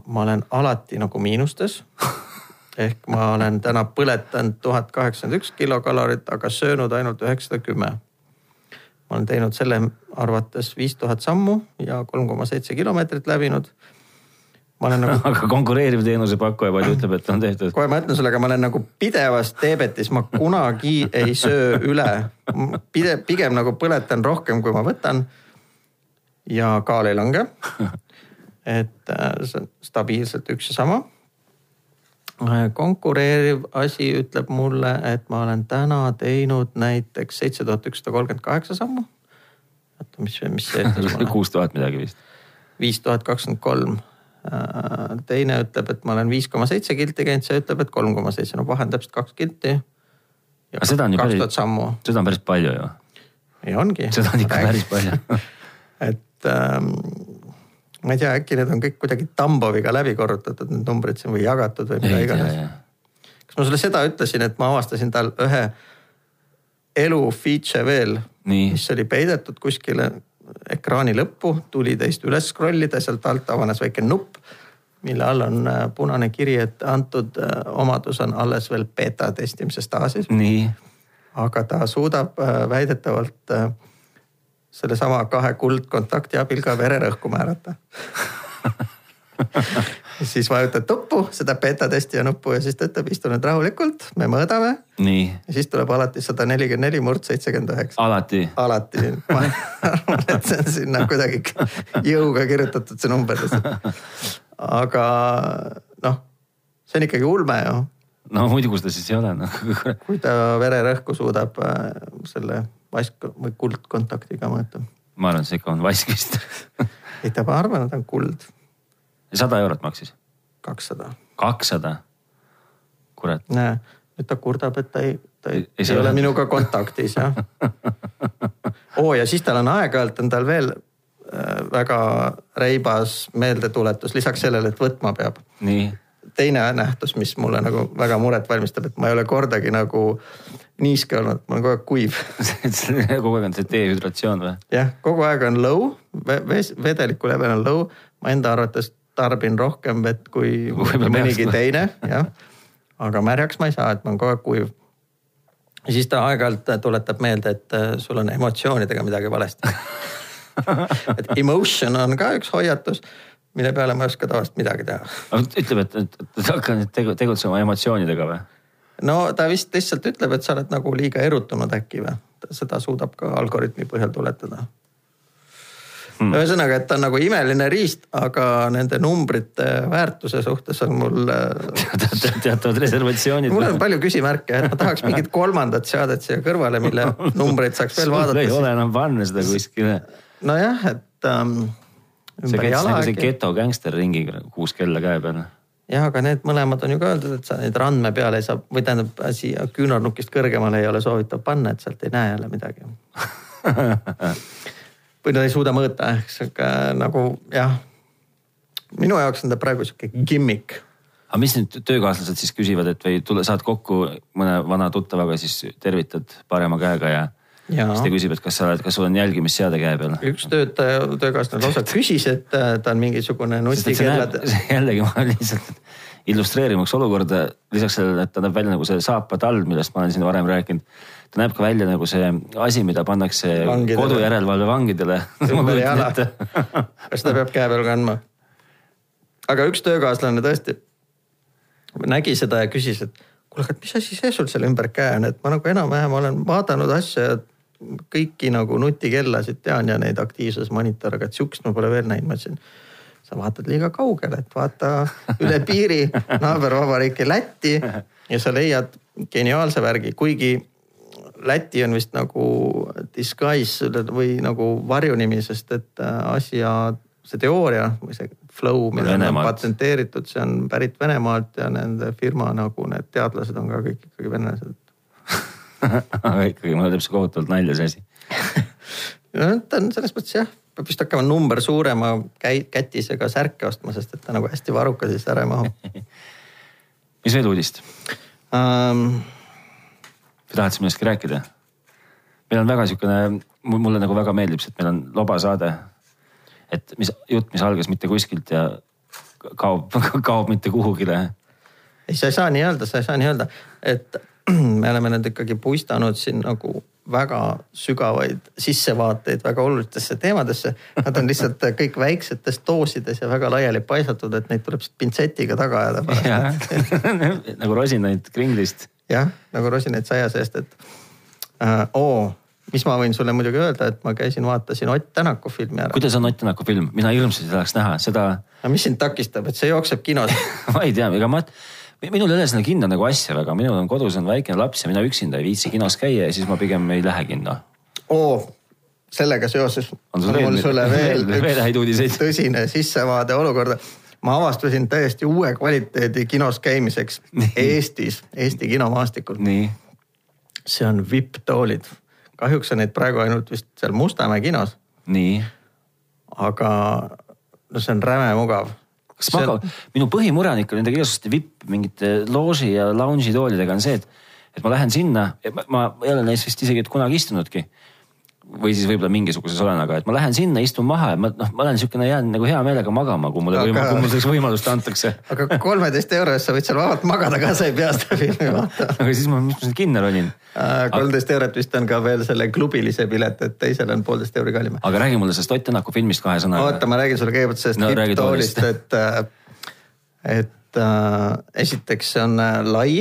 ma olen alati nagu miinustes ehk ma olen täna põletanud tuhat kaheksakümmend üks kilokalorit, aga söönud ainult üheksasada kümme. ma olen teinud selle arvates viis tuhat sammu ja kolm koma seitse kilomeetrit läbinud. ma olen nagu aga konkureeriv teenusepakkuja palju ütleb, et on tehtud. kohe ma ütlen sulle, aga ma olen nagu pidevas teebetis, ma kunagi ei söö üle. pide-, pigem nagu põletan rohkem, kui ma võtan ja kaal ei lange. et äh, see on stabiilselt üks ja sama. Konkureeriv asi ütleb mulle, et ma olen täna teinud näiteks seitse tuhat ükssada kolmkümmend kaheksa sammu. oota, mis, mis see ütles mulle? kuus tuhat midagi vist. viis tuhat kakskümmend kolm teine ütleb, et ma olen viis koma seitse kilti käinud, see ütleb, et kolm koma seitse, no vahe on täpselt kaks kilti. aga seda on ju päris, seda on päris palju ju. ei ongi. seda on ikka päris palju et ähm, ma ei tea, äkki need on kõik kuidagi Tamboviga läbi korrutatud, need numbrid siin või jagatud või mida iganes. kas ma sulle seda ütlesin, et ma avastasin tal ühe elu feature veel, mis oli peidetud kuskile ekraani lõppu, tuli teist üles scroll ida, sealt alt avanes väike nupp, mille all on äh, punane kiri, et antud äh, omadus on alles veel beeta testimise staažis. aga ta suudab äh, väidetavalt sellesama kahe kuldkontakti abil ka vererõhku määrata siis vajutad nuppu, seda beeta testija nuppu ja siis ta ütleb, istu nüüd rahulikult, me mõõdame. ja siis tuleb alati sada nelikümmend neli murd seitsekümmend üheksa. alati? alati, ma arvan, et see on sinna kuidagi jõuga kirjutatud see number lihtsalt. aga noh, see on ikkagi ulme ju. no muidu seda siis ei ole noh kui ta vererõhku suudab äh, selle vask või kuldkontaktiga mõõta. ma arvan, et see ikka on vask vist ei, ta, ma arvan, et on kuld sada eurot maksis? kakssada. kakssada? kurat. näe, nüüd ta kurdab, et ta ei, ta ei, ei, ei ole minuga kontaktis jah oo oh, ja siis tal on aeg-ajalt on tal veel äh, väga reibas meeldetuletus lisaks sellele, et võtma peab. Teine nähtus, mis mulle nagu väga muret valmistab, et ma ei ole kordagi nagu niiske olnud, ma olen kogu aeg kuiv kogu aeg on see dehüdratsioon või? jah, kogu aeg on low, vedeliku level on low, ma enda arvates tarbin rohkem vett kui mõnigi teine, jah. aga märjaks ma ei saa, et ma olen kogu aeg kuiv. ja siis ta aeg-ajalt tuletab meelde, et äh, sul on emotsioonidega midagi valesti et emotion on ka üks hoiatus, mille peale ma ei oska tavaliselt midagi teha. ütleb, et, et, et hakka nüüd tegutsema emotsioonidega või? no ta vist lihtsalt ütleb, et sa oled nagu liiga erutunud äkki või, seda suudab ka algoritmi põhjal tuletada mm.. ühesõnaga, et ta on nagu imeline riist, aga nende numbrite väärtuse suhtes on mul teatavad reservatsioonid. mul on palju küsimärke, et ma tahaks mingit kolmandat seadet siia kõrvale, mille numbreid saaks veel vaadata. ei ole enam panna seda kuskile. nojah, et ähm,. Sa käid nagu see geto gängsterringiga kuus kella käe peal jah, aga need mõlemad on ju ka öeldud, et sa neid randme peale ei saa või tähendab siia küünarnukist kõrgemale ei ole soovitav panna, et sealt ei näe jälle midagi või nad ei suuda mõõta, ehk sihuke nagu jah. minu jaoks on ta praegu sihuke gimmick. aga mis nüüd töökaaslased siis küsivad, et või tule, saad kokku mõne vana tuttavaga, siis tervitad parema käega Ja. Siis ta küsib, et kas sa oled, kas sul on jälgimisseade käe peal? üks töötaja, töökaaslane lausa küsis, et äh, ta on mingisugune nutikellade. jällegi ma lihtsalt illustreerimaks olukorda, lisaks sellele, et ta näeb välja nagu see saapatalv, millest ma olen siin varem rääkinud ta näeb ka välja nagu see asi, mida pannakse kodujärelevalve vangidele. kas ta peab käe peal kandma? aga üks töökaaslane tõesti nägi seda ja küsis, et kuule, aga mis asi see sul seal ümber käe on, et ma nagu enam-vähem olen vaadanud asja ja kõiki nagu nutikellasid tean ja neid aktiivsusmonitore, aga et sihukest ma pole veel näinud, ma ütlesin sa vaatad liiga kaugele, et vaata üle piiri naabervabariiki Lätti ja sa leiad geniaalse värgi, kuigi Läti on vist nagu disguise või nagu varjunimi, sest et äh, asja, see teooria või see flow, mille on patenteeritud, see on pärit Venemaalt ja nende firma nagu need teadlased on ka kõik ikkagi venelased. aga ikkagi mulle teeb see kohutavalt nalja see asi no ta on selles mõttes jah, peab vist hakkama number suurema käi-, kätisega särke ostma, sest et ta nagu hästi varukas ja siis ära ei mahu mis veel uudist um,? või tahad sa millestki rääkida? meil on väga sihukene, mulle nagu väga meeldib see, et meil on lobasaade. et mis jutt, mis algas mitte kuskilt ja kaob, kaob mitte kuhugile. ei, sa ei saa nii öelda, sa ei saa nii öelda, et me oleme nüüd ikkagi puistanud siin nagu väga sügavaid sissevaateid väga olulistesse teemadesse. Nad on lihtsalt kõik väiksetes doosides ja väga laiali paisatud, et neid tuleb pintsetiga taga ajada. nagu rosinaid kringlist jah, nagu rosinaid saia seest, et äh, oo, mis ma võin sulle muidugi öelda, et ma käisin, vaatasin Ott Tänaku filmi ära. kuidas on Ott Tänaku film, mina hirmsasti tahaks näha seda. aga mis sind takistab, et see jookseb kinos ma ei tea, ega ma, minul ei ole sinna kinno nagu asja väga, minul on kodus on väikene laps ja mina üksinda ei viitsi kinos käia ja siis ma pigem ei lähe kinno. oo, sellega seoses on, mul sulle veel, veel häid uudiseid. tõsine sissevaade olukorda ma avastasin täiesti uue kvaliteedi kinos käimiseks. Eestis, Eesti kinomaastikul. see on vipptoolid kahjuks on neid praegu ainult vist seal Mustamäe kinos. nii. aga no see on räme mugav. Kas ma ka, minu põhimure on ikka nende igasuguste vipp mingite looži ja lounge'i toolidega on see, et, et ma lähen sinna, ma ei ole neis vist isegi kunagi istunudki või siis võib-olla mingisuguses olen, aga et ma lähen sinna, istun maha ja ma noh, ma olen niisugune jään nagu hea meelega magama, kui mulle aga... kui mulle selleks võimalust antakse. aga kolmeteist euro eest sa võid seal vabalt magada ka, sa ei pea seda filmi vaatama. aga siis ma, mis ma sinna kinno ronin? kolmteist eurot vist on ka veel selle klubilise pilet, et teisel on poolteist euri kallim. aga räägi mulle sellest Ott Tänaku filmist kahe sõnaga. oota, ma räägin sulle kõigepealt sellest no, tipptoolist, et, äh, et äh, esiteks see on äh, lai,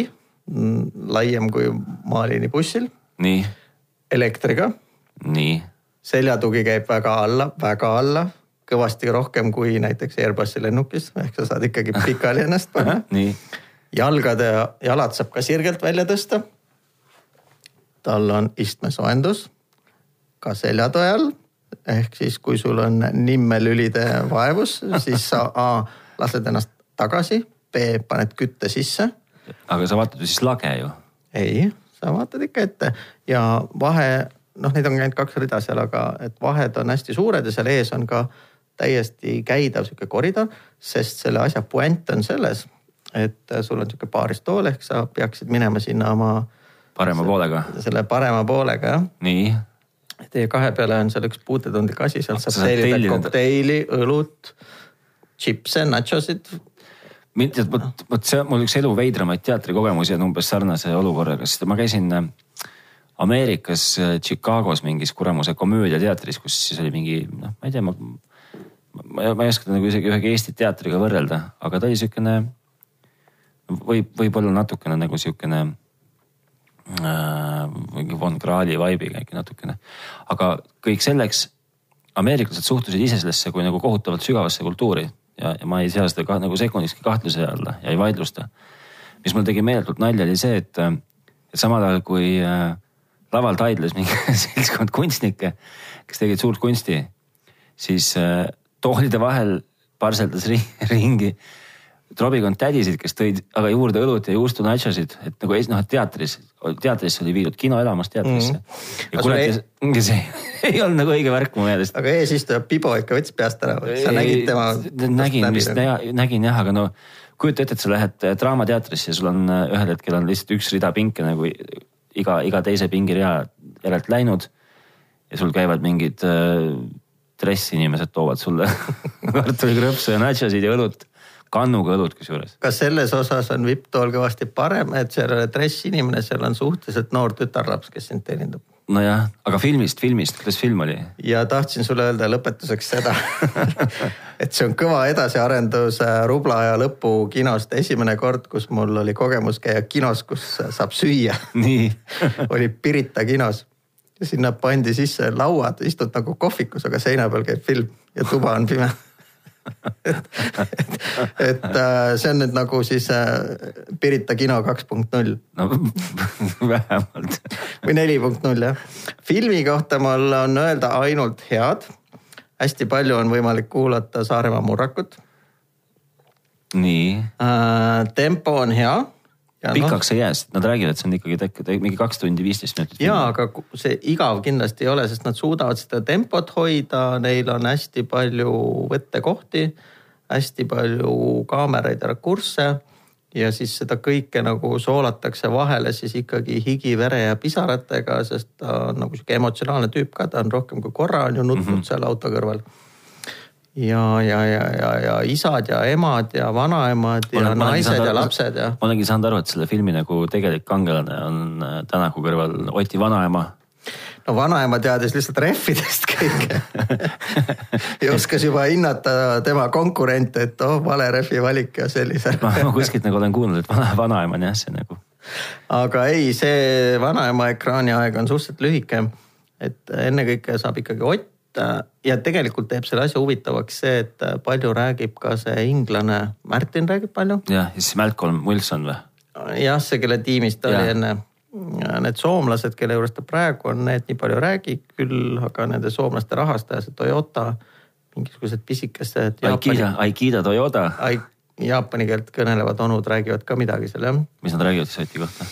laiem kui maaliini bussil. nii. elektriga nii. seljatugi käib väga alla, väga alla, kõvasti rohkem kui näiteks Airbusi lennukis, ehk sa saad ikkagi pikali ennast panna jalgade, jalad saab ka sirgelt välja tõsta. tal on istmesoojendus ka seljatoe all ehk siis, kui sul on nimmelülide vaevus, siis sa A lased ennast tagasi, B paned kütte sisse. aga sa vaatad ju siis lage ju? ei, sa vaatad ikka ette ja vahe noh, neid on ainult kaks rida seal, aga et vahed on hästi suured ja seal ees on ka täiesti käidav sihuke koridor, sest selle asja puänt on selles, et sul on sihuke baaristool ehk sa peaksid minema sinna oma. parema poolega. selle parema poolega jah. nii. Teie kahe peale on seal üks puutetundlik asi, sealt saab tellida kokteili, õlut, tšipse, nachosid mind, vot, vot see on mul üks elu veidramaid teatrikogemusi on umbes sarnase olukorraga, sest ma käisin Ameerikas äh, Chicagos mingis kuramuse komöödiateatris, kus siis oli mingi noh, ma ei tea, ma, ma, ma ei oska nagu isegi ühegi Eesti teatriga võrrelda, aga ta oli siukene võib, võib-olla natukene nagu siukene äh, mingi von Krahli vibe'iga äkki natukene. aga kõik selleks, ameeriklased suhtusid ise sellesse kui nagu kohutavalt sügavasse kultuuri ja, ja ma ei sea seda ka nagu sekundikski kahtluse alla ja ei vaidlusta. mis mul tegi meeletult nalja, oli see, et, et samal ajal kui äh, laval taidles mingi seltskond kunstnikke, kes tegid suurt kunsti, siis äh, toolide vahel parseldas ringi trobikond tädisid, kes tõid aga juurde õlut ja juustunachosid, et nagu noh, teatris, teatrisse oli viidud kinoelamus teatrisse mm. -hmm. ja kurat ei... see ei olnud nagu õige värk mu meelest. aga eesistuja Pibo ikka võttis peast ära või? sa nägid tema? nägin vist, nägin jah, aga no kujuta ette, et sa lähed äh, Draamateatrisse ja sul on äh, ühel hetkel on lihtsalt üks rida pinke nagu iga, iga teise pingirea järelt läinud. ja sul käivad mingid äh, dressinimesed toovad sulle kartulikrõpsu ja nachosid ja õlut, kannuga õlut kusjuures. kas selles osas on vipptool kõvasti parem, et seal ei ole dressinimene, seal on suhteliselt noor tütarlaps, kes sind teenindab? Nojah, aga filmist, filmist, kuidas film oli? ja tahtsin sulle öelda lõpetuseks seda et see on kõva edasiarendus äh, Rubla aja lõpu kinost. esimene kord, kus mul oli kogemus käia kinos, kus saab süüa nii oli Pirita kinos ja sinna pandi sisse lauad, istud nagu kohvikus, aga seina peal käib film ja tuba on pime et, et, äh, see on nüüd nagu siis äh, Pirita kino kaks punkt null. no vähemalt. või neli punkt null jah. filmi kohta mul on öelda ainult head. hästi palju on võimalik kuulata Saaremaa murrakut. nii äh,. tempo on hea Ja pikaks no, ei jää, sest nad räägivad, et see on ikkagi tekk, mingi kaks tundi viisteist minutit. ja, aga see igav kindlasti ei ole, sest nad suudavad seda tempot hoida, neil on hästi palju võttekohti, hästi palju kaameraid ja rakursse. ja siis seda kõike nagu soolatakse vahele siis ikkagi higi, vere ja pisaratega, sest ta on nagu sihuke emotsionaalne tüüp ka, ta on rohkem kui korra on ju nutnud mm -hmm. seal auto kõrval ja, ja, ja, ja, ja isad ja emad ja vanaemad ja olen, naised ja lapsed ja. ma olengi saanud aru, et selle filmi nagu tegelik kangelane on äh, Tänaku kõrval Oti vanaema no vanaema teadis lihtsalt rehvidest kõike ja oskas juba hinnata tema konkurente, et oh vale rehvi valik ja sellise ma, ma kuskilt nagu olen kuulnud, et vana, vanaema on jah see nagu. aga ei, see vanaema ekraani aeg on suhteliselt lühike et ennekõike saab ikkagi Ott ja tegelikult teeb selle asja huvitavaks see, et palju räägib ka see inglane, Martin räägib palju. jah, ja siis Malcolm Wilson või? jah, see, kelle tiimis ta ja. oli enne. Need soomlased, kelle juures ta praegu on, need nii palju ei räägi küll, aga nende soomlaste rahastaja, see Toyota, mingisugused pisikesed. Aikida, Aikida Toyota Ai,. Jaapani keelt kõnelevad onud räägivad ka midagi seal jah. mis nad räägivad siis Oti kohta?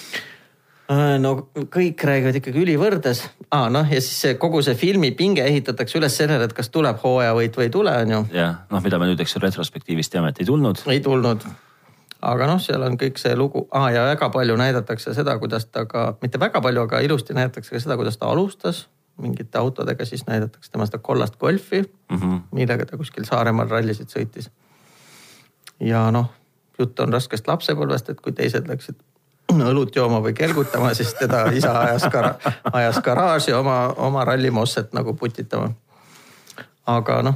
Äh, no kõik räägivad ikkagi ülivõrdes ah,. noh, ja siis see kogu see filmi pinge ehitatakse üles sellele, et kas tuleb hooajavõit või ei tule, on ju. jah, noh, mida me nüüd, eks ju retrospektiivis teame, et ei tulnud. ei tulnud. aga noh, seal on kõik see lugu ah, ja väga palju näidatakse seda, kuidas ta ka, mitte väga palju, aga ilusti näidatakse ka seda, kuidas ta alustas mingite autodega, siis näidatakse tema seda kollast golfi mm, -hmm. millega ta kuskil Saaremaal rallisid sõitis. ja noh, jutt on raskest lapsepõlvest, et kui teised läksid õlut jooma või kelgutama, siis teda isa ajas, ajas garaaži oma, oma rallimosset nagu putitama. aga noh,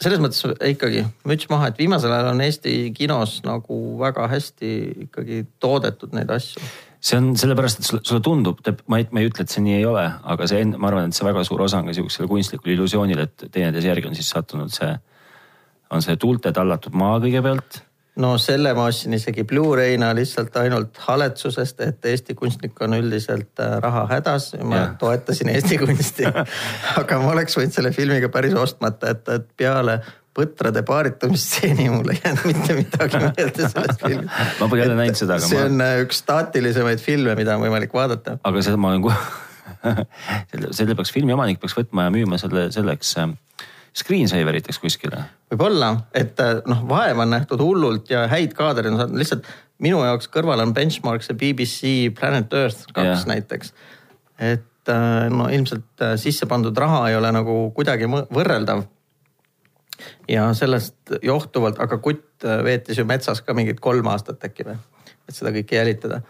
selles mõttes ikkagi müts maha, et viimasel ajal on Eesti kinos nagu väga hästi ikkagi toodetud neid asju see on sellepärast, et sulle, tundub, ma ei, ma ei ütle, et see nii ei ole, aga see, ma arvan, et see väga suur osa on ka sihukesele kunstlikule illusioonile, et teineteise järgi on siis sattunud see, on see tuulte tallatud maa kõigepealt no selle ma ostsin isegi Blu-ray'na lihtsalt ainult haletsusest, et Eesti kunstnik on üldiselt äh, raha hädas. ma ja. toetasin Eesti kunsti aga ma oleks võinud selle filmiga päris ostmata jätta, et peale põtrade paaritumistseeni mul ei jäänud mitte midagi meelde sellest filmist. ma pole jälle näinud seda, aga see ma... on äh, üks staatilisemaid filme, mida on võimalik vaadata. aga seda ma olen selle, selle peaks filmi omanik peaks võtma ja müüma selle selleks äh, screensaver iteks kuskile. võib-olla, et äh, noh, vaeva on nähtud hullult ja häid kaadreid on saanud, lihtsalt minu jaoks kõrval on benchmark see BBC Planet Earth kaks yeah. näiteks. et äh, no ilmselt äh, sisse pandud raha ei ole nagu kuidagi võrreldav. ja sellest johtuvalt, aga kutt veetis ju metsas ka mingid kolm aastat äkki või, et seda kõike jälitada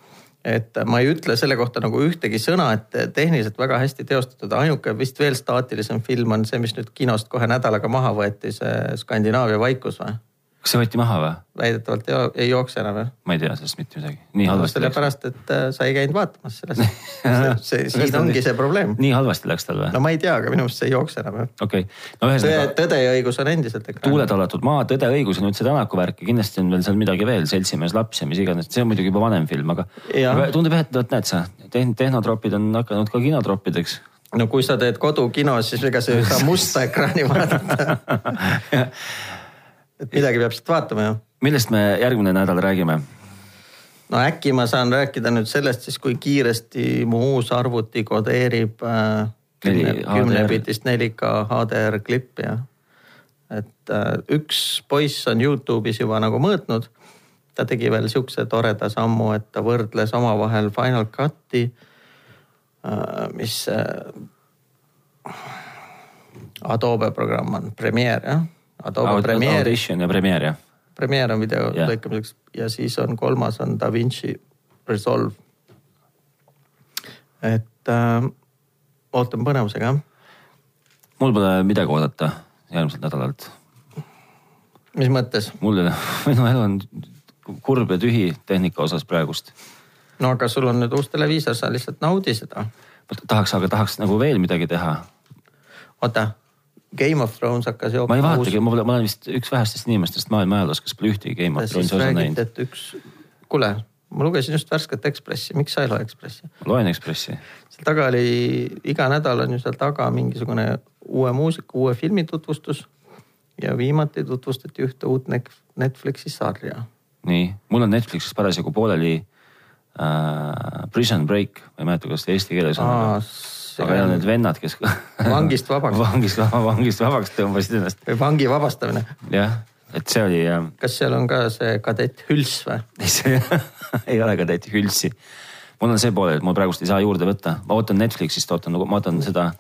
et ma ei ütle selle kohta nagu ühtegi sõna, et tehniliselt väga hästi teostatud, ainuke vist veel staatilisem film on see, mis nüüd kinost kohe nädalaga maha võeti, see Skandinaavia vaikus või? Kas see võeti maha või? väidetavalt ei, ei jookse enam jah? ma ei tea sellest mitte midagi. nii halvasti no, sellepärast, et äh, sa ei käinud vaatamas sellest see, siin ongi see probleem. nii halvasti läks tal või? no ma ei tea, aga minu meelest see ei jookse enam jah. okei okay., no ühesõnaga. tõde ja õigus on endiselt ekraanil. tuule tallatud maa, Tõde, õigus ja nüüd see Tänaku värk ja kindlasti on veel seal midagi veel, Seltsimees laps ja mis iganes, see on muidugi juba vanem film, aga, aga tundub jah, et näed sa, tehnotropid on hakanud ka kinotroppideks no kui sa teed kodukinos, siis ega sa ei saa musta ekraani vaadata et midagi peab siit vaatama ju millest me järgmine nädal räägime? no äkki ma saan rääkida nüüd sellest siis, kui kiiresti mu uus arvuti kodeerib kümnepiltist 4K HDR klippi ja. et äh, üks poiss on Youtube'is juba nagu mõõtnud. ta tegi veel sihukese toreda sammu, et ta võrdles omavahel Final Cut'i äh,, mis äh, Adobe programm on, Premiere jah. Adobe Aud Premiere. Audition ja Premiere jah Premiere on video yeah. lõikamiseks ja siis on kolmas on DaVinci Resolve. et äh, ootan põnevusega mul pole midagi oodata järgmiselt nädalalt. mis mõttes? mul, minu elu on kurb ja tühi tehnika osas praegust. no aga sul on nüüd uus televiisor, sa lihtsalt naudi seda. tahaks, aga tahaks nagu veel midagi teha. oota Game of Thrones hakkas jooksma. ma ei vaatagi, ma olen vist üks vähestest inimestest maailma ajaloos, kes pole ühtegi Game of Thronesi osa näinud. et üks, kuule, ma lugesin just värsket Ekspressi, miks sa ei loe Ekspressi? ma loen Ekspressi. seal taga oli, iga nädal on ju seal taga mingisugune uue muusika, uue filmi tutvustus. ja viimati tutvustati ühte uut Netflixi sarja. nii, mul on Netflixis parasjagu pooleli äh, Prison Break, ma ei mäleta, kuidas ta eesti keeles on aga ja need vennad, kes vangist vabaks vangist, vangist vabaks tõmbasid ennast. või vangi vabastamine. jah, et see oli jah. kas seal on ka see kadett Hüls või? ei, see ei ole kadett Hülsi. mul on see pool, et mul praegust ei saa juurde võtta, ma ootan Netflixist, ootan nagu, ma ootan seda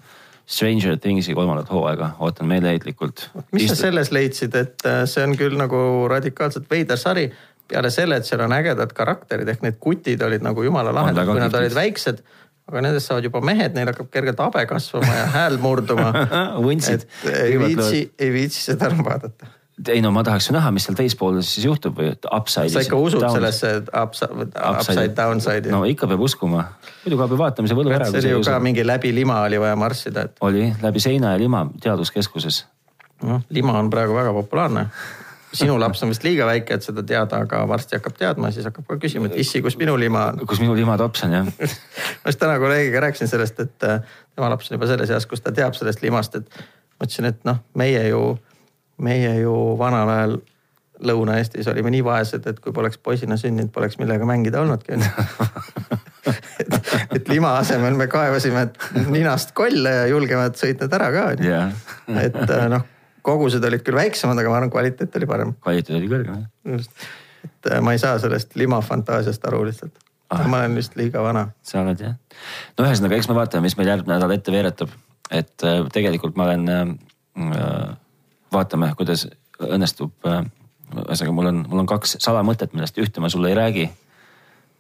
Stranger Thingsi kolmandat hooaega, ootan meeleheitlikult. mis sa selles leidsid, et äh, see on küll nagu radikaalselt veider sari peale selle, et seal on ägedad karakterid ehk need kutid olid nagu jumala lahedad, kui nad olid väiksed aga nendest saavad juba mehed, neil hakkab kergelt habe kasvama ja hääl murduma vundsid. ei viitsi, ei viitsi seda enam vaadata. ei no ma tahaks ju näha, mis seal teispool siis juhtub või upside'is. sa ikka usud down. sellesse upside, upside downside'i? no ikka peab uskuma, muidu kaob ju vaatamise võlu ära. see oli ju ka mingi läbi lima oli vaja marssida et.... oli läbi seina ja lima teaduskeskuses. noh, lima on praegu väga populaarne sinu laps on vist liiga väike, et seda teada, aga varsti hakkab teadma, siis hakkab ka küsima, et issi, kus minu lima on. kus minu limatops on jah. ma just täna kolleegiga rääkisin sellest, et äh, tema laps on juba selles eas, kus ta teab sellest limast, et ma ütlesin, et noh, meie ju meie ju vanal ajal Lõuna-Eestis olime nii vaesed, et kui poleks poisina sündinud, poleks millega mängida olnudki et, et lima asemel me kaevasime ninast kolle ja julgemad sõitnud ära ka onju et äh, noh, kogused olid küll väiksemad, aga ma arvan, kvaliteet oli parem. kvaliteet oli kõrgem jah. just, et äh, ma ei saa sellest lima fantaasiast aru lihtsalt ah.. ma olen vist liiga vana. sa oled jah. no ühesõnaga, eks me vaatame, mis meil järgmine nädal ette veeretab. et äh, tegelikult ma olen äh, vaatame, kuidas õnnestub. Äh, ühesõnaga, mul on, mul on kaks salamõtet, millest ühte ma sulle ei räägi.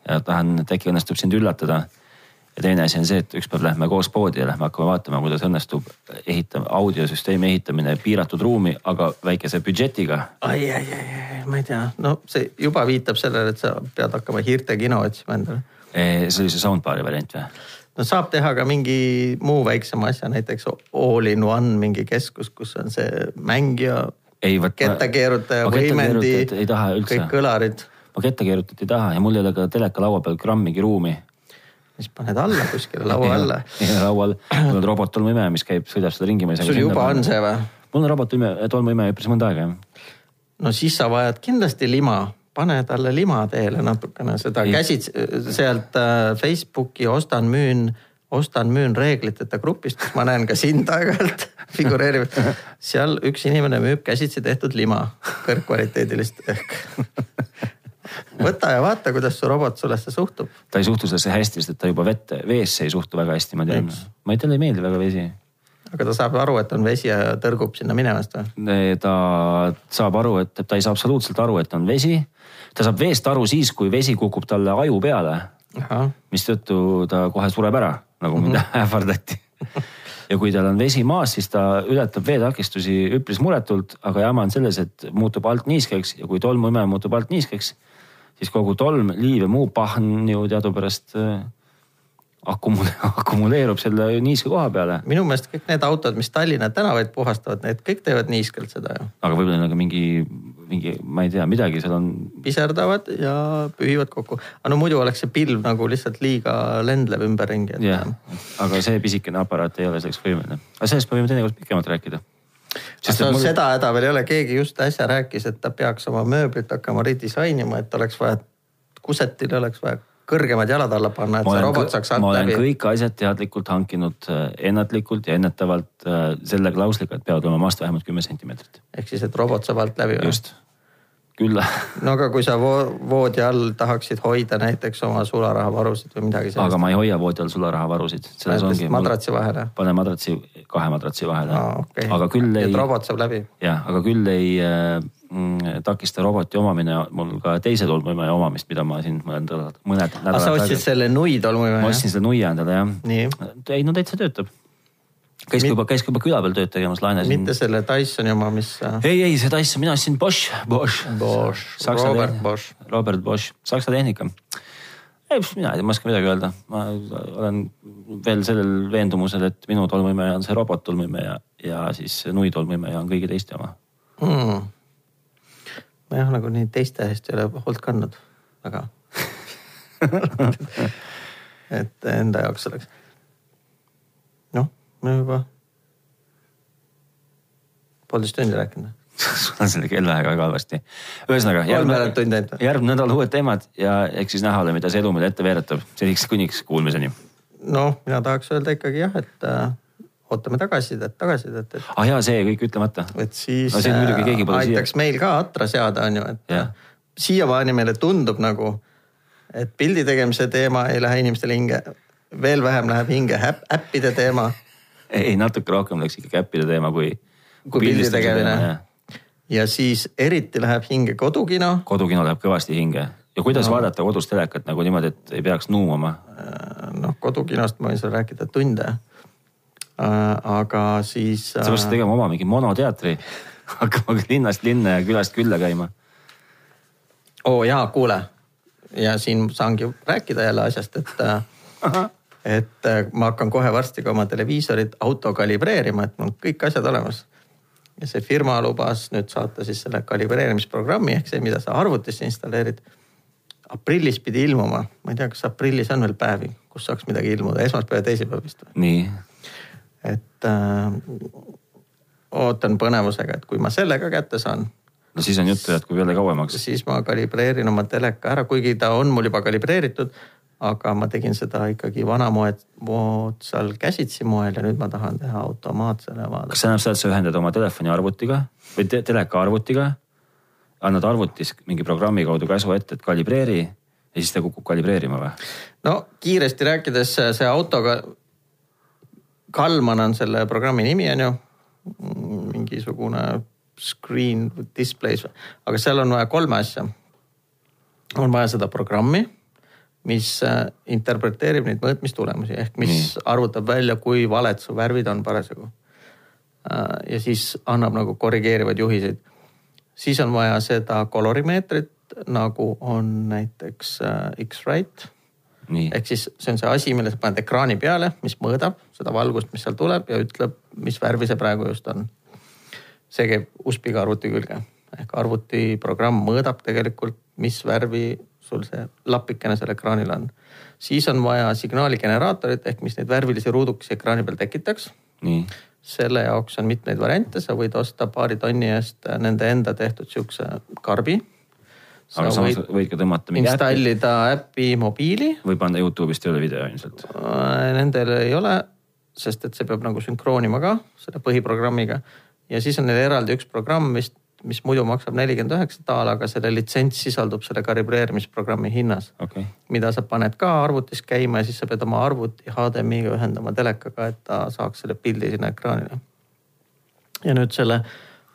ja tahan, et äkki õnnestub sind üllatada. Ja teine asi on see, et ükspäev lähme koos poodi ja lähme hakkame vaatama, kuidas õnnestub ehitama, audiosüsteemi ehitamine piiratud ruumi, aga väikese budžetiga. ai, ai, ai, ai, ma ei tea, no see juba viitab sellele, et sa pead hakkama hiirte kino otsima endale. see oli see soundbar'i variant või? no saab teha ka mingi muu väiksema asja, näiteks all in one mingi keskus, kus on see mängija. kettakeerutaja, võimendi, kõik kõlarid. ma kettakeerutajat ei taha ja mul ei ole ka teleka laua peal grammigi ruumi. Siis paned alla kuskile laua alla laual, mul on robot-tolmuimeja, mis käib, sõidab seda ringi. sul juba on see või? mul on robot-tolmuimeja üpris mõnda aega jah. no siis sa vajad kindlasti lima pane talle lima teele natukene seda käsid sealt äh, Facebooki ostan-müün, ostan-müün reegliteta grupist, kus ma näen ka sind aeg-ajalt figureerib. seal üks inimene müüb käsitsi tehtud lima, kõrgkvaliteedilist ehk võta ja vaata, kuidas su robot sellesse suhtub. ta ei suhtu sellesse hästi, sest et ta juba vette, veesse ei suhtu väga hästi, ma tean. ma ei, talle ei meeldi väga vesi aga ta saab aru, et on vesi ja tõrgub sinna minemast või? ta saab aru, et ta ei saa absoluutselt aru, et on vesi. ta saab veest aru siis, kui vesi kukub talle aju peale. mistõttu ta kohe sureb ära, nagu mind mm -hmm. ähvardati ja kui tal on vesi maas, siis ta ületab veetakistusi üpris muretult, aga jama on selles, et muutub alt niiskeks ja kui tolmuimeja muutub alt niiskeks, siis kogu tolm, liiv ja muu pahn ju teadupärast akumule-, akumuleerub selle niiske koha peale. minu meelest kõik need autod, mis Tallinna tänavaid puhastavad, need kõik teevad niiskelt seda ju. aga võib-olla neil on ka mingi, mingi, ma ei tea, midagi seal on. piserdavad ja pühivad kokku. aga no muidu oleks see pilv nagu lihtsalt liiga lendlev ümberringi et.... jah, aga see pisikene aparaat ei ole selleks võimeline. aga sellest me võime teinekord pikemalt rääkida. Sest mul... seda häda veel ei ole, keegi just äsja rääkis, et ta peaks oma mööblit hakkama redisainima, et oleks vaja, kusetile oleks vaja kõrgemad jalad alla panna, et see robot saaks alt läbi. ma olen kõik asjad teadlikult hankinud äh, ennatlikult ja ennetavalt äh, selle klausliga, et peavad olema maast vähemalt kümme sentimeetrit. ehk siis, et robot saab alt läbi või? just, küll no aga kui sa vo voodi all tahaksid hoida näiteks oma sularahavarusid või midagi sellist. aga ma ei hoia voodi all sularahavarusid. madratsi vahele? pane madratsi, kahe madratsi vahele ah,. Okay. aga küll ei. et robot saab läbi? jah, aga küll ei äh, Mm, takista roboti omamine mul ka teise tolmuimeja omamist, mida ma siin mõned mõned nädalad. sa ostsid selle nui tolmuimeja? ma ostsin selle nui endale jah. ei no täitsa töötab. Käis Mit... juba, käis juba küla peal tööd tegemas, laenasin. mitte selle Dysoni oma, mis. Ei, ei see Dyson, mina ostsin Bosch, Bosch. Bosch, Robert Bosch. Robert Bosch, saksa tehnika. ei, mina ei oska midagi öelda, ma olen veel sellel veendumusel, et minu tolmuimeja on see robot tolmuimeja ja siis nui tolmuimeja on kõigi teiste oma hmm ma jah, nagu nii teiste eest ei ole hoolt kandnud väga et enda jaoks oleks. Me juba poolteist tundi rääkinud sul on selle kellaaega väga halvasti. ühesõnaga järgmine, järgmine nädal uued teemad ja eks siis näha ole, mida see elu meile ette veeretab. seniks kuniks kuulmiseni. noh, mina tahaks öelda ikkagi jah, et äh, ootame tagasisidet, tagasisidet, et. ah jaa, see kõik ütlemata. et siis no, äh, aitaks siia. meil ka atra seada, on ju, et ja. siiamaani meile tundub nagu, et pildi tegemise teema ei lähe inimestele hinge. veel vähem läheb hinge äppide teema. Ei, natuke rohkem läks ikkagi äppide teema kui. kui pildi tegemine. ja siis eriti läheb hinge kodukino. kodukino läheb kõvasti hinge ja kuidas no. vaadata kodus telekat nagu niimoodi, et ei peaks nuumama? Äh, noh, kodukinost ma võin sulle rääkida tunde Äh, aga siis. sa peaksid tegema oma mingi monoteatri hakkama linnast linna ja külast külla käima. oo jaa, kuule ja siin saangi rääkida jälle asjast, et et äh, ma hakkan kohe varsti ka oma televiisorit auto kalibreerima, et mul kõik asjad olemas. ja see firma lubas nüüd saata siis selle kalibreerimisprogrammi ehk see, mida sa arvutisse installeerid. aprillis pidi ilmuma, ma ei tea, kas aprillis on veel päevi, kus saaks midagi ilmuda, esmaspäev ja teisipäev vist või? nii. et äh, ootan põnevusega, et kui ma selle ka kätte saan no siis on juttu jätkub jälle kauemaks. siis ma kalibreerin oma teleka ära, kuigi ta on mul juba kalibreeritud. Aga ma tegin seda ikkagi vanamoodsal käsitsi moel ja nüüd ma tahan teha automaatsele vaadata. kas see tähendab seda, et sa ühendad oma telefoni arvutiga või te teleka arvutiga? annad arvutis mingi programmi kaudu käsu ette, et kalibreeri ja siis ta kukub kalibreerima või? no kiiresti rääkides see autoga, Kalman on selle programmi nimi on ju, mingisugune screen displays, aga seal on vaja kolme asja. on vaja seda programmi, mis äh, interpreteerib neid mõõtmistulemusi ehk mis Nii. arvutab välja, kui valed su värvid on parasjagu. Äh, ja siis annab nagu korrigeerivaid juhiseid. siis on vaja seda kolorimeetrit nagu on näiteks äh, X-Rite. ehk siis see on see asi, mille sa paned ekraani peale, mis mõõdab seda valgust, mis seal tuleb ja ütleb, mis värvi see praegu just on see käib USB-ga arvuti külge ehk arvutiprogramm mõõdab tegelikult, mis värvi sul see lapikene seal ekraanil on. siis on vaja signaaligeneraatorit ehk mis neid värvilisi ruudukesi ekraani peal tekitaks. selle jaoks on mitmeid variante, sa võid osta paari tonni eest nende enda tehtud siukse karbi. aga samas võid, võid ka tõmmata mingi installida äppi mobiili. või panna Youtube'ist ei ole video ilmselt? Äh, nendel ei ole, sest et see peab nagu sünkroonima ka selle põhiprogrammiga ja siis on neil eraldi üks programm, mis, mis muidu maksab nelikümmend üheksa daala, aga selle litsents sisaldub selle kalibreerimisprogrammi hinnas. Okay.. mida sa paned ka arvutis käima ja siis sa pead oma arvuti HDMI-ga ühendama telekaga, et ta saaks selle pildi sinna ekraanile. ja nüüd selle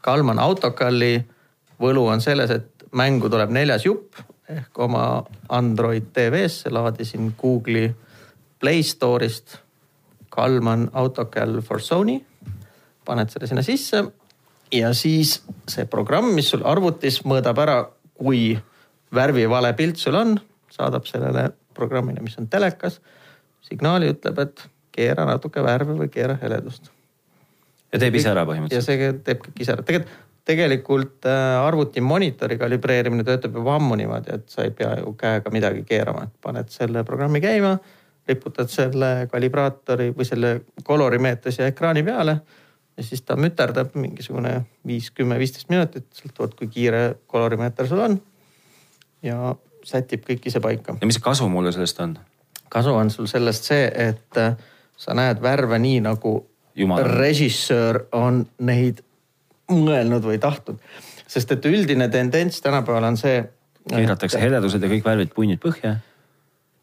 Kalman autokalli võlu on selles, et mängu tuleb neljas jupp ehk oma Android TV-sse laadisin Google'i Play Store'ist Kalman AutoCal for Sony. Paned selle sinna sisse ja siis see programm, mis sul arvutis mõõdab ära, kui värvivale pilt sul on, saadab sellele programmile, mis on telekas, signaali ütleb, et keera natuke värve või keera heledust. ja teeb ise ära põhimõtteliselt? ja see teeb kõik ise ära, tegelikult tegelikult äh, arvuti monitori kalibreerimine töötab juba ammu niimoodi, et sa ei pea ju käega midagi keerama, et paned selle programmi käima, riputad selle kalibraatori või selle kolorimeetri siia ekraani peale ja siis ta müterdab mingisugune viis, kümme, viisteist minutit, sõltuvalt kui kiire kolorimeeter sul on. ja sätib kõik ise paika. ja mis kasu mulle sellest on? kasu on sul sellest see, et äh, sa näed värve nii nagu Jumal. režissöör on neid mõelnud või tahtnud. sest et üldine tendents tänapäeval on see. keeratakse heledused ja kõik värvid punnid põhja.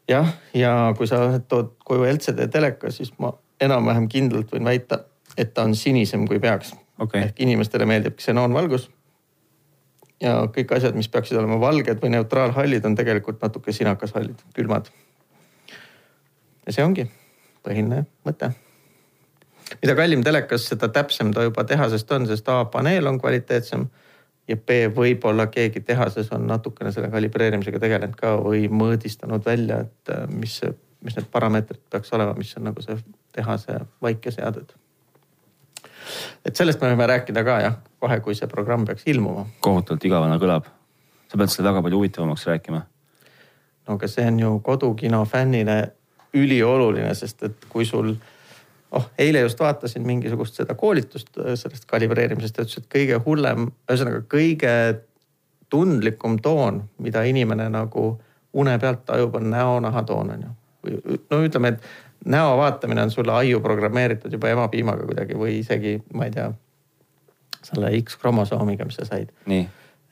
jah, ja kui sa tood koju LCD teleka, siis ma enam-vähem kindlalt võin väita et ta on sinisem kui peaks okay.. ehk inimestele meeldib ksenoonvalgus. ja kõik asjad, mis peaksid olema valged või neutraalhallid, on tegelikult natuke sinakashallid, külmad. ja see ongi põhiline mõte. mida kallim telekas, seda täpsem ta juba tehasest on, sest A paneel on kvaliteetsem ja B võib-olla keegi tehases on natukene selle kalibreerimisega tegelenud ka või mõõdistanud välja, et mis, mis need parameetrid peaks olema, mis on nagu see tehase vaikeseaded et sellest me võime rääkida ka jah, kohe, kui see programm peaks ilmuma. kohutavalt igavana kõlab. sa pead seda väga palju huvitavamaks rääkima. no aga see on ju kodukino fännile ülioluline, sest et kui sul, oh eile just vaatasin mingisugust seda koolitust äh, sellest kalibreerimisest, ta ütles, et kõige hullem, ühesõnaga kõige tundlikum toon, mida inimene nagu une pealt tajub, on näonahatoon on ju. no ütleme, et näo vaatamine on sulle aiu programmeeritud juba emapiimaga kuidagi või isegi, ma ei tea, selle X-kromosoomiga, mis sa said.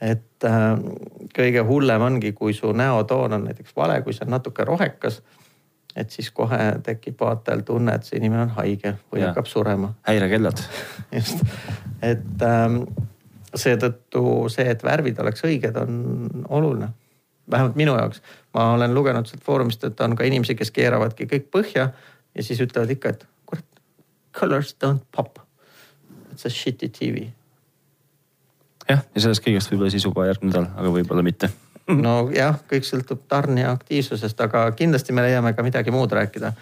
et äh, kõige hullem ongi, kui su näotoon on näiteks vale, kui see on natuke rohekas. et siis kohe tekib vaatajal tunne, et see inimene on haige või ja. hakkab surema. häirekellad just, et ähm, seetõttu see, et värvid oleks õiged, on oluline vähemalt minu jaoks. Ma olen lugenud sealt foorumist, et on ka inimesi, kes keeravadki kõik põhja ja siis ütlevad ikka, et kurat, colors don't pop. It's a shitty tv. jah, ja sellest kõigest võib-olla siis juba järgmine nädal, aga võib-olla mitte nojah, kõik sõltub tarnija aktiivsusest, aga kindlasti me leiame ka midagi muud rääkida.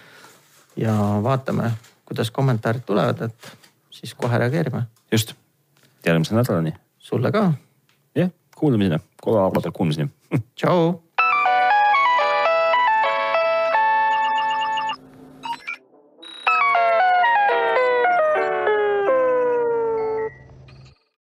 ja vaatame, kuidas kommentaarid tulevad, et siis kohe reageerime. just, järgmise nädalani. sulle ka. jah, kuulamiseni, kuulamiseni. tšau